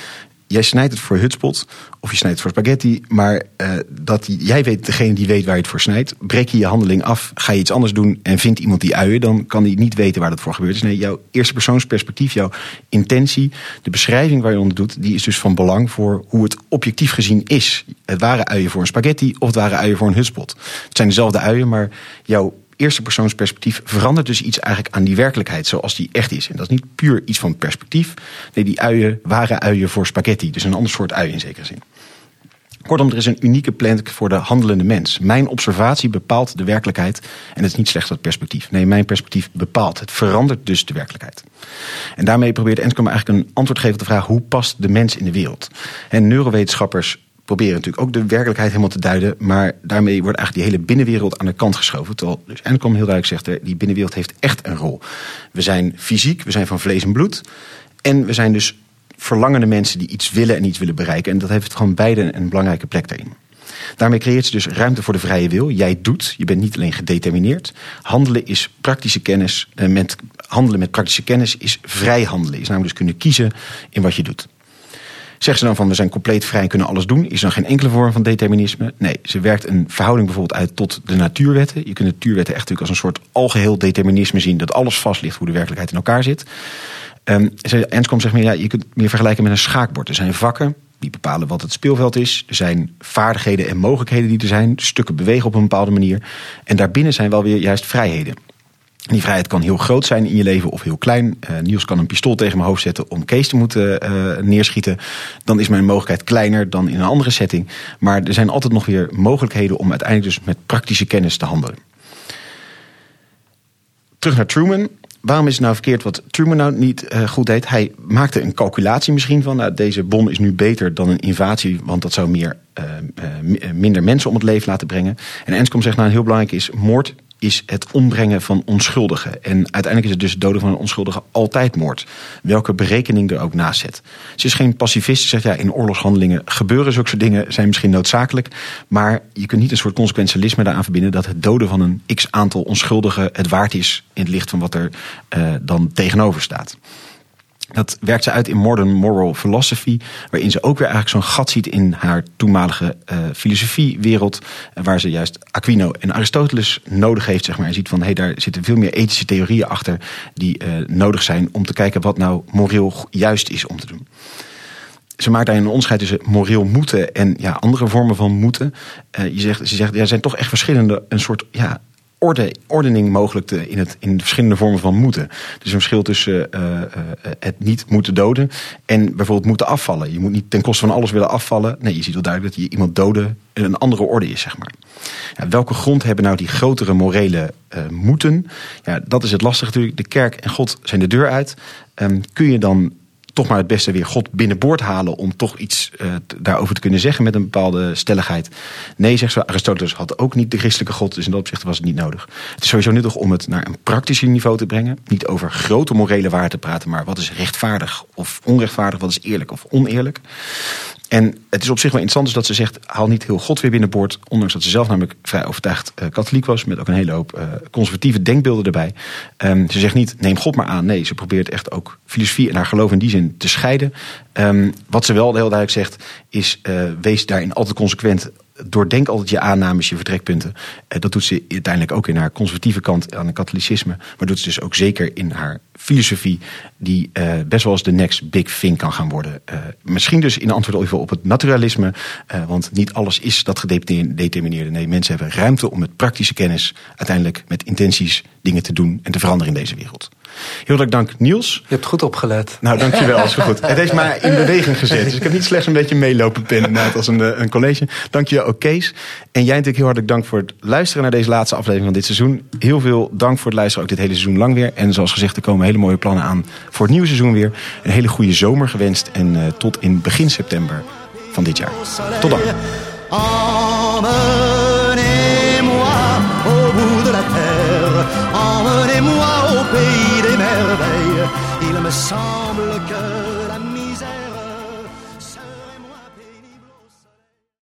B: jij snijdt het voor hutspot of je snijdt het voor spaghetti. Maar uh, dat jij weet, degene die weet waar je het voor snijdt. Breek je je handeling af, ga je iets anders doen en vindt iemand die uien. Dan kan hij niet weten waar dat voor gebeurt. Dus nee, jouw eerste persoonsperspectief, jouw intentie, de beschrijving waar je onder doet. Die is dus van belang voor hoe het objectief gezien is. Het waren uien voor een spaghetti of het waren uien voor een hutspot. Het zijn dezelfde uien, maar jouw eerste persoonsperspectief verandert dus iets eigenlijk aan die werkelijkheid zoals die echt is. En dat is niet puur iets van perspectief. Nee, die uien waren uien voor spaghetti. Dus een ander soort ui in zekere zin. Kortom, er is een unieke plank voor de handelende mens. Mijn observatie bepaalt de werkelijkheid. En het is niet slechts dat perspectief. Nee, mijn perspectief bepaalt. Het verandert dus de werkelijkheid. En daarmee probeert Enskom eigenlijk een antwoord te geven op de vraag... hoe past de mens in de wereld? En neurowetenschappers proberen natuurlijk ook de werkelijkheid helemaal te duiden. Maar daarmee wordt eigenlijk die hele binnenwereld aan de kant geschoven. Terwijl dus Enskom heel duidelijk zegt, die binnenwereld heeft echt een rol. We zijn fysiek, we zijn van vlees en bloed. En we zijn dus verlangende mensen die iets willen en iets willen bereiken. En dat heeft gewoon beide een belangrijke plek daarin. Daarmee creëert ze dus ruimte voor de vrije wil. Jij doet, je bent niet alleen gedetermineerd. Handelen is praktische kennis. Eh, met, handelen met praktische kennis is vrij handelen. Is namelijk dus kunnen kiezen in wat je doet. Zeggen ze dan van we zijn compleet vrij en kunnen alles doen? Is er dan geen enkele vorm van determinisme? Nee, ze werkt een verhouding bijvoorbeeld uit tot de natuurwetten. Je kunt de natuurwetten echt natuurlijk als een soort algeheel determinisme zien. Dat alles vast ligt hoe de werkelijkheid in elkaar zit. Um, Enskom zegt meer, ja, je kunt het meer vergelijken met een schaakbord. Er zijn vakken die bepalen wat het speelveld is. Er zijn vaardigheden en mogelijkheden die er zijn. Stukken bewegen op een bepaalde manier. En daarbinnen zijn wel weer juist vrijheden. Die vrijheid kan heel groot zijn in je leven of heel klein. Uh, Niels kan een pistool tegen mijn hoofd zetten om Kees te moeten uh, neerschieten. Dan is mijn mogelijkheid kleiner dan in een andere setting. Maar er zijn altijd nog weer mogelijkheden om uiteindelijk dus met praktische kennis te handelen. Terug naar Truman waarom is het nou verkeerd wat Truman nou niet uh, goed deed? Hij maakte een calculatie misschien van... Nou, deze bom is nu beter dan een invasie... want dat zou meer, minder mensen om het leven laten brengen. En Enskom zegt nou heel belangrijk is... moord is het ombrengen van onschuldigen. En uiteindelijk is het dus het doden van een onschuldige altijd moord. Welke berekening er ook naast zet. Ze is geen pacifist. Ze zegt ja, in oorlogshandelingen gebeuren zulke soort dingen, zijn misschien noodzakelijk. Maar je kunt niet een soort consequentialisme daaraan verbinden dat het doden van een x aantal onschuldigen het waard is in het licht van wat er uh, dan tegenover staat. Dat werkt ze uit in Modern Moral Philosophy, waarin ze ook weer eigenlijk zo'n gat ziet in haar toenmalige uh, filosofiewereld, waar ze juist Aquino en Aristoteles nodig heeft, zeg maar. En ziet van, hé, hey, daar zitten veel meer ethische theorieën achter die uh, nodig zijn om te kijken wat nou moreel juist is om te doen. Ze maakt daar een onderscheid tussen moreel moeten en ja, andere vormen van moeten. Je zegt, ze zegt, ja, er zijn toch echt verschillende, een soort ja, orde, ordening mogelijk te, in, het, in verschillende vormen van moeten. Dus een verschil tussen uh, uh, het niet moeten doden en bijvoorbeeld moeten afvallen. Je moet niet ten koste van alles willen afvallen. Nee, je ziet wel duidelijk dat je iemand doden een andere orde is, zeg maar. Ja, welke grond hebben nou die grotere morele uh, moeten? Ja, dat is het lastige natuurlijk. De kerk en God zijn de deur uit. Um, kun je dan toch maar het beste weer God binnenboord halen om toch iets uh, daarover te kunnen zeggen met een bepaalde stelligheid. Nee, zegt ze, Aristoteles had ook niet de christelijke God, dus in dat opzicht was het niet nodig. Het is sowieso nuttig om het naar een praktisch niveau te brengen. Niet over grote morele waarden te praten, maar wat is rechtvaardig of onrechtvaardig, wat is eerlijk of oneerlijk. En het is op zich wel interessant dus dat ze zegt... haal niet heel God weer binnenboord. Ondanks dat ze zelf namelijk vrij overtuigd uh, katholiek was... met ook een hele hoop uh, conservatieve denkbeelden erbij. Um, ze zegt niet, neem God maar aan. Nee, ze probeert echt ook filosofie en haar geloof in die zin te scheiden. Um, wat ze wel heel duidelijk zegt, is... Uh, wees daarin altijd consequent doordenk altijd je aannames, je vertrekpunten. Uh, dat doet ze uiteindelijk ook in haar conservatieve kant aan het katholicisme. Maar doet ze dus ook zeker in haar filosofie, die uh, best wel eens de next big thing kan gaan worden. Uh, misschien dus in antwoord op het naturalisme. want niet alles is dat gedetermineerde. Nee, mensen hebben ruimte om met praktische kennis uiteindelijk met intenties dingen te doen en te veranderen in deze wereld. Heel erg dank Niels.
E: Je hebt goed opgelet.
B: Nou, dankjewel. Is goed. Het heeft mij in beweging gezet. Dus ik heb niet slechts een beetje meelopen pinnen als een, een college. Dank je ook Kees. En jij natuurlijk heel hartelijk dank voor het luisteren naar deze laatste aflevering van dit seizoen. Heel veel dank voor het luisteren ook dit hele seizoen lang weer. En zoals gezegd, er komen hele mooie plannen aan voor het nieuwe seizoen weer. Een hele goede zomer gewenst. En uh, tot in begin september van dit jaar. Tot dan.
C: song.